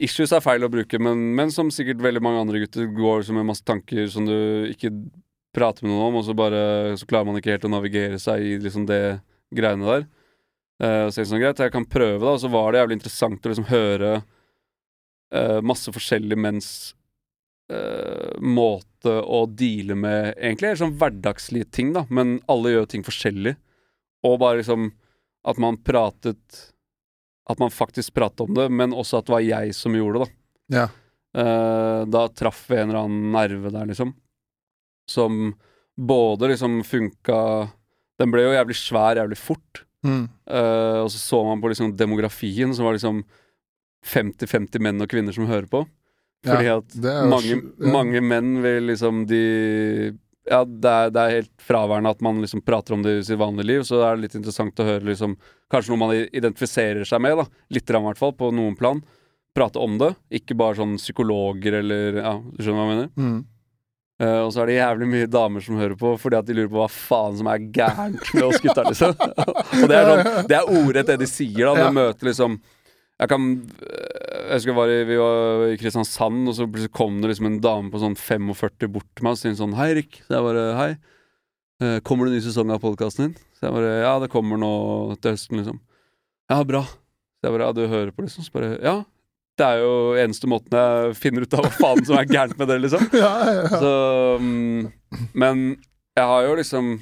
Issues er feil å bruke, men, men som sikkert veldig mange andre gutter går med masse tanker som du ikke prater med noen om, og så bare så klarer man ikke helt å navigere seg i liksom det greiene der. Uh, så jeg sånn, greit, jeg kan prøve, da. Og så var det jævlig interessant å liksom høre uh, masse forskjellige menns eh, måte å deale med egentlig Eller sånn hverdagslige ting, da, men alle gjør ting forskjellig. Og bare liksom at man pratet At man faktisk pratet om det, men også at det var jeg som gjorde det, da. Ja. Uh, da traff vi en eller annen nerve der, liksom. Som både liksom funka Den ble jo jævlig svær jævlig fort. Mm. Uh, og så så man på liksom demografien, som var liksom 50-50 menn og kvinner som hører på. Fordi Ja, at mange, ja. mange menn vil liksom de Ja, det er, det er helt fraværende at man liksom prater om det i sitt vanlige liv, så det er litt interessant å høre liksom Kanskje noe man identifiserer seg med, da. Litt i hvert fall, på noen plan. Prate om det. Ikke bare sånn psykologer eller Ja, du skjønner hva jeg mener? Mm. Uh, og så er det jævlig mye damer som hører på fordi at de lurer på hva faen som er gærent med oss gutta, liksom. og det er sånn Det er ordrett det de sier, da. De Ja. møter liksom Jeg kan Jeg husker var i, vi var i Kristiansand, og så kom det liksom en dame på sånn 45 bort til meg og sa sånn Hei, Rik. Så jeg bare Hei. Eh, kommer det en ny sesong av podkasten din? Så jeg bare Ja, det kommer nå til høsten, liksom. Ja, bra. Så jeg bare Ja, du hører på, liksom? Så bare Ja. Det er jo eneste måten jeg finner ut av hva faen som er gærent med det, liksom. Ja, ja, ja. Så um, Men jeg har jo liksom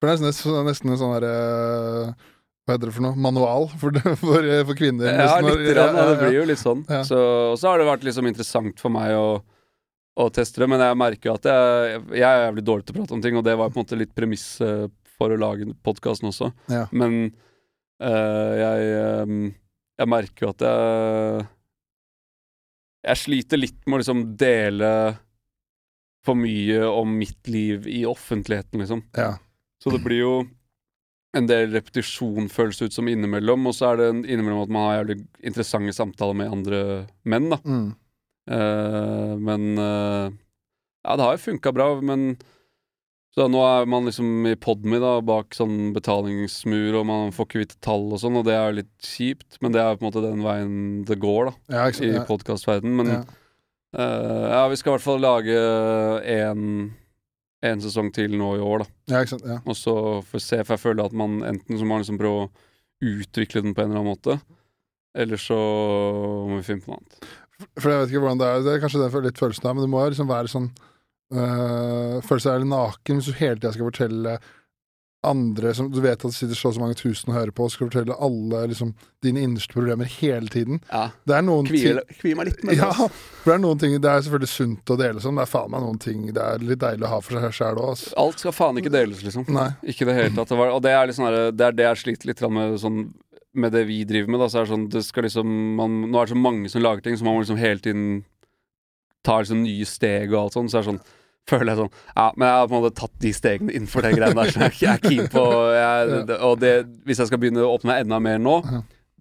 For det er nesten, en sånn derre Hva heter det for noe? Manual for, for, for kvinner. Ja, litt. Rann, ja, det ja, blir jo litt sånn. Ja. Så, og så har det vært liksom interessant for meg å, å teste det, men jeg merker jo at jeg, jeg er jævlig dårlig til å prate om ting, og det var på en måte litt premiss eh, for å lage podkasten også. Men eh, jeg eh, Jeg merker jo at jeg Jeg sliter litt med å liksom dele for mye om mitt liv i offentligheten, liksom. Ja. Så det blir jo en del repetisjon, føles ut som innimellom. Og så er det innimellom at man har jævlig interessante samtaler med andre menn, da. Mm. Uh, men uh, Ja, det har jo funka bra, men Så nå er man liksom i Podme, da, bak sånn betalingsmur, og man får ikke vite tall og sånn, og det er jo litt kjipt, men det er på en måte den veien det går, da, Ja, i podkastverdenen. Men Ja. Uh, ja, vi skal i hvert fall lage én en sesong til nå i år, da. ja, ikke sant. Ja. Og så får vi se, for jeg føler at man enten så må liksom prøve å utvikle den på en eller annen måte, eller så må vi finne på noe annet. For jeg vet ikke hvordan det er. Det er kanskje den litt følelsen av, men det må jo liksom være sånn øh, Føle seg litt naken hvis du hele tida skal fortelle andre som Du vet at det sitter så og så mange tusen og hører på, og skal fortelle alle liksom dine innerste problemer hele tiden. Ja, Det er noen ting kvier, kvier meg litt med. Ja, altså. det er noen ting Det er selvfølgelig sunt å dele sånn. Det er faen meg noen ting det er litt deilig å ha for seg sjæl òg, altså. Alt skal faen ikke deles, liksom. Nei. Ikke det hele tatt. Og det er, sånn det er det jeg sliter litt med sånn med det vi driver med. Da, så er det sånn, det skal liksom man, Nå er det så mange som lager ting, så man må liksom hele tiden ta liksom nye steg og alt sånn. Så er det sånn føler jeg sånn Ja, men jeg har på en måte tatt de stegene innenfor de greiene der, så jeg, jeg er keen på jeg, Og det, hvis jeg skal begynne å åpne enda mer nå,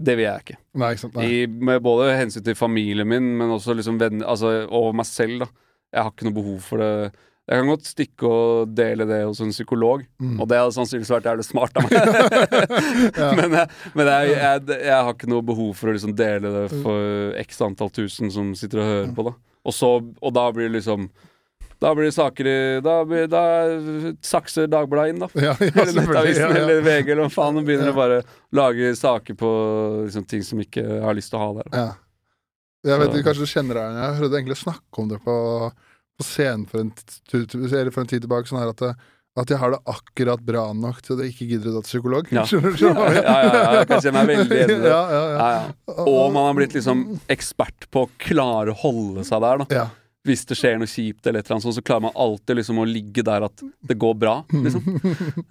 det vil jeg ikke. Nei, ikke sant. I, med både hensyn til familien min, men også liksom venner altså, og meg selv. da Jeg har ikke noe behov for det. Jeg kan godt stikke og dele det hos en psykolog, Mm. og det hadde sannsynligvis vært jævlig smart av meg. Ja. Men, jeg, men jeg, jeg, jeg har ikke noe behov for å liksom dele det for x antall tusen som sitter og hører på. da Og, så, og da blir det liksom Da blir det saker i Da, blir, da sakser Dagbladet inn, da. Ja, ja, Eller. Nettavisen Ja, eller VG eller hva faen. Og begynner å bare lage saker på liksom, ting som ikke har lyst til å ha der. Ja. Jeg vet ikke, kanskje du kjenner deg igjen. Jeg hørte egentlig snakke om det på, på scenen for en, for en tid tilbake. Sånn her at, det, at jeg har det akkurat bra nok til at jeg ikke gidder å dra til psykolog. Ja. Skjønner du? Ja, ja, ja, jeg kan kjenne meg veldig enig i det. Ja, ja, ja. Ja, ja. Og man har blitt liksom ekspert på å klare å holde seg der, da. Hvis det skjer noe kjipt, eller et eller annet sånt, så klarer man alltid liksom å ligge der at det går bra, liksom.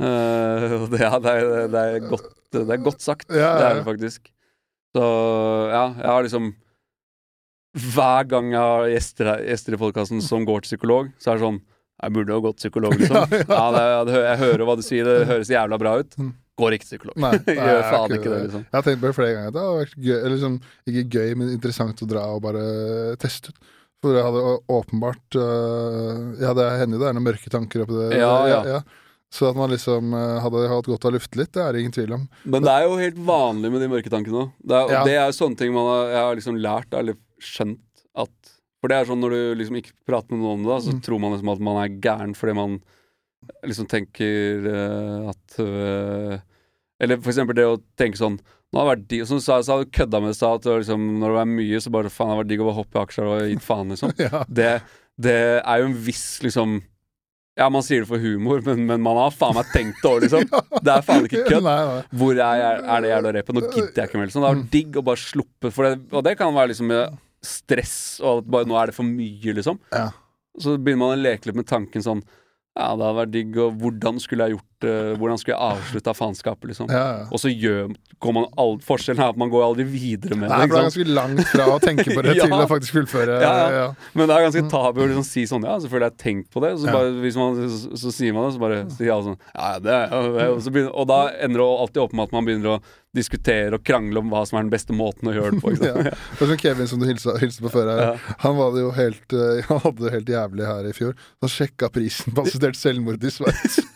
Uh, det, er, det, er, det, er godt, det er godt sagt. Ja, ja, Det er det faktisk. Så ja, jeg har liksom hver gang jeg har gjester, gjester i podkasten som går til psykolog, så er det sånn Jeg burde jo gått psykolog, liksom. Ja, jeg hører hva du sier, det høres jævla bra ut. Mm. Går ikke til psykolog. Nei, nei, Gjør faen ikke det, liksom. Jeg har tenkt på det flere ganger. Det har vært gøy, eller liksom, ikke gøy, men interessant å dra og bare teste ut. For jeg hadde åpenbart øh, Ja, det hender jo det er noen mørke tanker oppi det. Ja, ja. Så at man liksom øh, hadde hatt godt av å lufte litt, det er det ingen tvil om. Men det er jo helt vanlig med de mørke tankene òg. Det, er- Ja. det er sånne ting man har, jeg har liksom lært, eller skjønt, at For det er sånn når du liksom ikke prater med noen om det, så Mm. tror man liksom at man er gæren fordi man liksom tenker uh, at uh, Eller for eksempel det å tenke sånn nå har det vært digg, Som du sa, så hadde du kødda med det at liksom, når det var mye, så bare faen, det har vært digg å bare hoppe i aksjer og gitt faen, liksom. Ja. Det, det er jo en viss liksom Ja, man sier det for humor, men, men man har faen meg tenkt det òg, liksom. Det er faen ikke kødd. Hvor er, er det jævla repet? Nå gidder jeg ikke mer. Liksom. Det har vært digg å bare sluppe for det. Og det kan være liksom stress, og at bare nå er det for mye, liksom. Ja. Så begynner man å leke litt med tanken sånn Ja, det hadde vært digg, og hvordan skulle jeg gjort uh, Hvordan skulle jeg avslutta faenskapet, liksom? Ja, ja. Og så gjør går man all, Forskjellen er at man går aldri videre med Nei, det. for det er ganske langt fra å tenke på det Ja. til å faktisk fullføre. Men det er ganske tabu å liksom si sånn Ja, selvfølgelig har jeg tenkt på det. Og så, bare, hvis man, så, så sier man det, så bare sier alle sånn Ja, det er. Og, begynner, og da ender det alltid opp med at man begynner å diskutere og krangle om hva som er den beste måten å gjøre det på. Ja. Det er som Kevin som du hilste, hilste på før her. Ja. Han, var det jo helt, eh, han hadde det helt jævlig her i fjor. Han sjekka prisen på assistert selvmord i Sveits.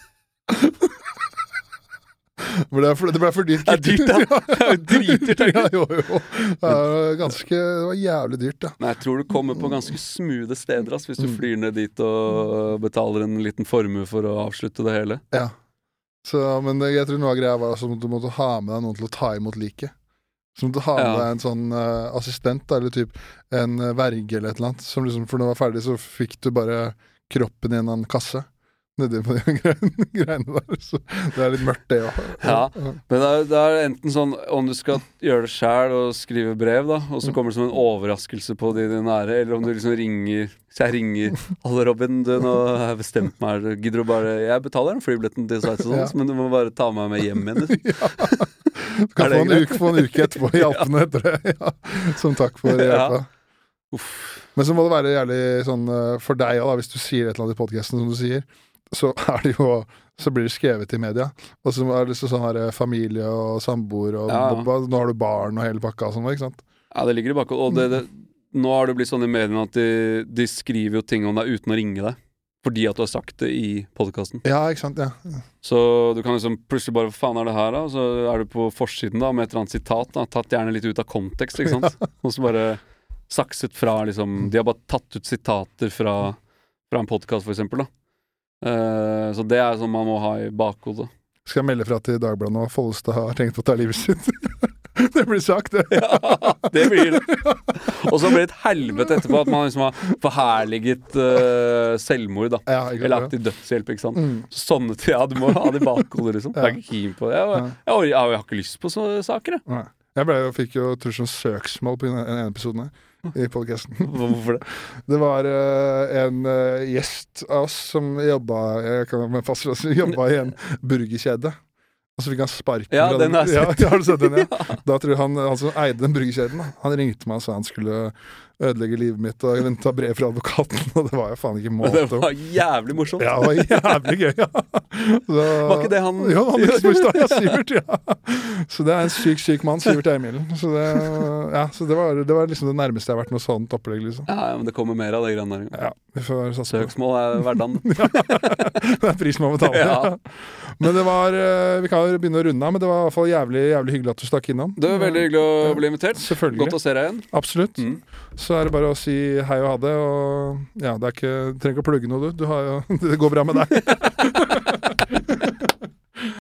Det, for- det ble for dyrt. Det er dyrt, da. Det er dritdyrt. Ja, jo, jo. Det, ganske, det var jævlig dyrt, da. Nei, jeg tror du kommer på ganske smoothe steder ass, hvis du Mm. flyr ned dit og betaler en liten formue for å avslutte det hele. Ja. Så, men jeg tror noe av greia var altså at du måtte ha med deg noen til å ta imot liket. Så måtte du ha med Ja. deg en sånn uh, assistent, eller typ en eh, verge eller et eller annet. Som liksom, for når du var ferdig, så fikk du bare kroppen i en annen kasse. Nedi på de greiene, greiene der. Så det er litt mørkt, det òg. Ja. Men det er, det er enten sånn om du skal gjøre det sjæl og skrive brev, da, og så kommer det som en overraskelse på de, nære, eller om du liksom ringer Så jeg ringer 'Hallo, Robin, du, nå har jeg bestemt meg. Gidder du bare Jeg betaler den flybilletten til Sveits og sånn, Ja. men du må bare ta meg med hjem igjen. liksom. Du kan få en, uke, få en uke etterpå i Alpene etter det. Ja. Som takk for Ja. hjelpa. Uff. Men så må det være jævlig sånn eh, for deg òg, hvis du sier et eller annet i podkasten som du sier, så det jo så blir det skrevet i media. Og så er det så sånn her eh, familie og samboer, og Ja. nå har du barn og hele pakka og sånn, ikke sant? Ja, det ligger i bakhodet. Og det, det, nå har det blitt sånn i mediene at de, de skriver jo ting om deg uten å ringe deg. Fordi at du har sagt det i podkasten. Ja, ikke sant? Ja. Så du kan liksom plutselig bare Hva faen er det her, da? Og så er du på forsiden da med et eller annet sitat. da Tatt gjerne litt ut av kontekst, ikke sant? Og så bare sakset fra liksom De har bare tatt ut sitater fra, fra en podkast, for eksempel, da. Eh, så det er sånn man må ha i bakhodet. Skal jeg melde fra til Dagbladet nå? Follestad har tenkt på å ta livet sitt. det blir sagt, det. Ja, det blir det. Og så blir det et helvete etterpå at man liksom har forherliget uh, selvmord, da. Ja, Eller aktiv dødshjelp, ikke sant. Mm. Sånne ting, ja, du må ha det i bakhodet, liksom. Jeg er ikke keen på det. Jeg, jeg, jeg, jeg, har ikke lyst på sånne saker, jeg. Jeg ble, fikk jo jeg, sånn søksmål på den ene episoden her. I podcasten. Hvorfor det? Det var uh, en uh, gjest av oss som jobba jobba i en burgerkjede. Og så fikk han sparken. Ja, den har jeg sett. ja, har du sett den? Ja. Da tror jeg han, han som eide den burgerkjeden, han ringte meg og sa han skulle ødelegge livet mitt og jeg ta brev fra advokaten, og det var jo faen ikke måte det var jævlig morsomt. Ja, det var jævlig gøy, ja. Så, Var ikke det han Jo, han eksprestad, ja, Sivert, ja. Så det er en syk, syk mann, Sivert Eimilen. Så, det, ja, så det, var, det var liksom det nærmeste jeg har vært noe sånt opplegg, liksom. Ja, ja, men det kommer mer av det greiene der. Ja, vi får satse. Søksmål er hverdagen. ja, Det er prisen man betaler. Ja. Men det var eh, Vi kan jo begynne å runde av, men det var i hvert fall jævlig, jævlig hyggelig at du stakk innom. Det var veldig hyggelig å bli invitert. Selvfølgelig. Godt å se deg igjen. Absolutt. Mm. Så er det bare å si hei og ha det. Og ja, det er ikke, du trenger ikke å plugge noe, du. du har det går bra med deg.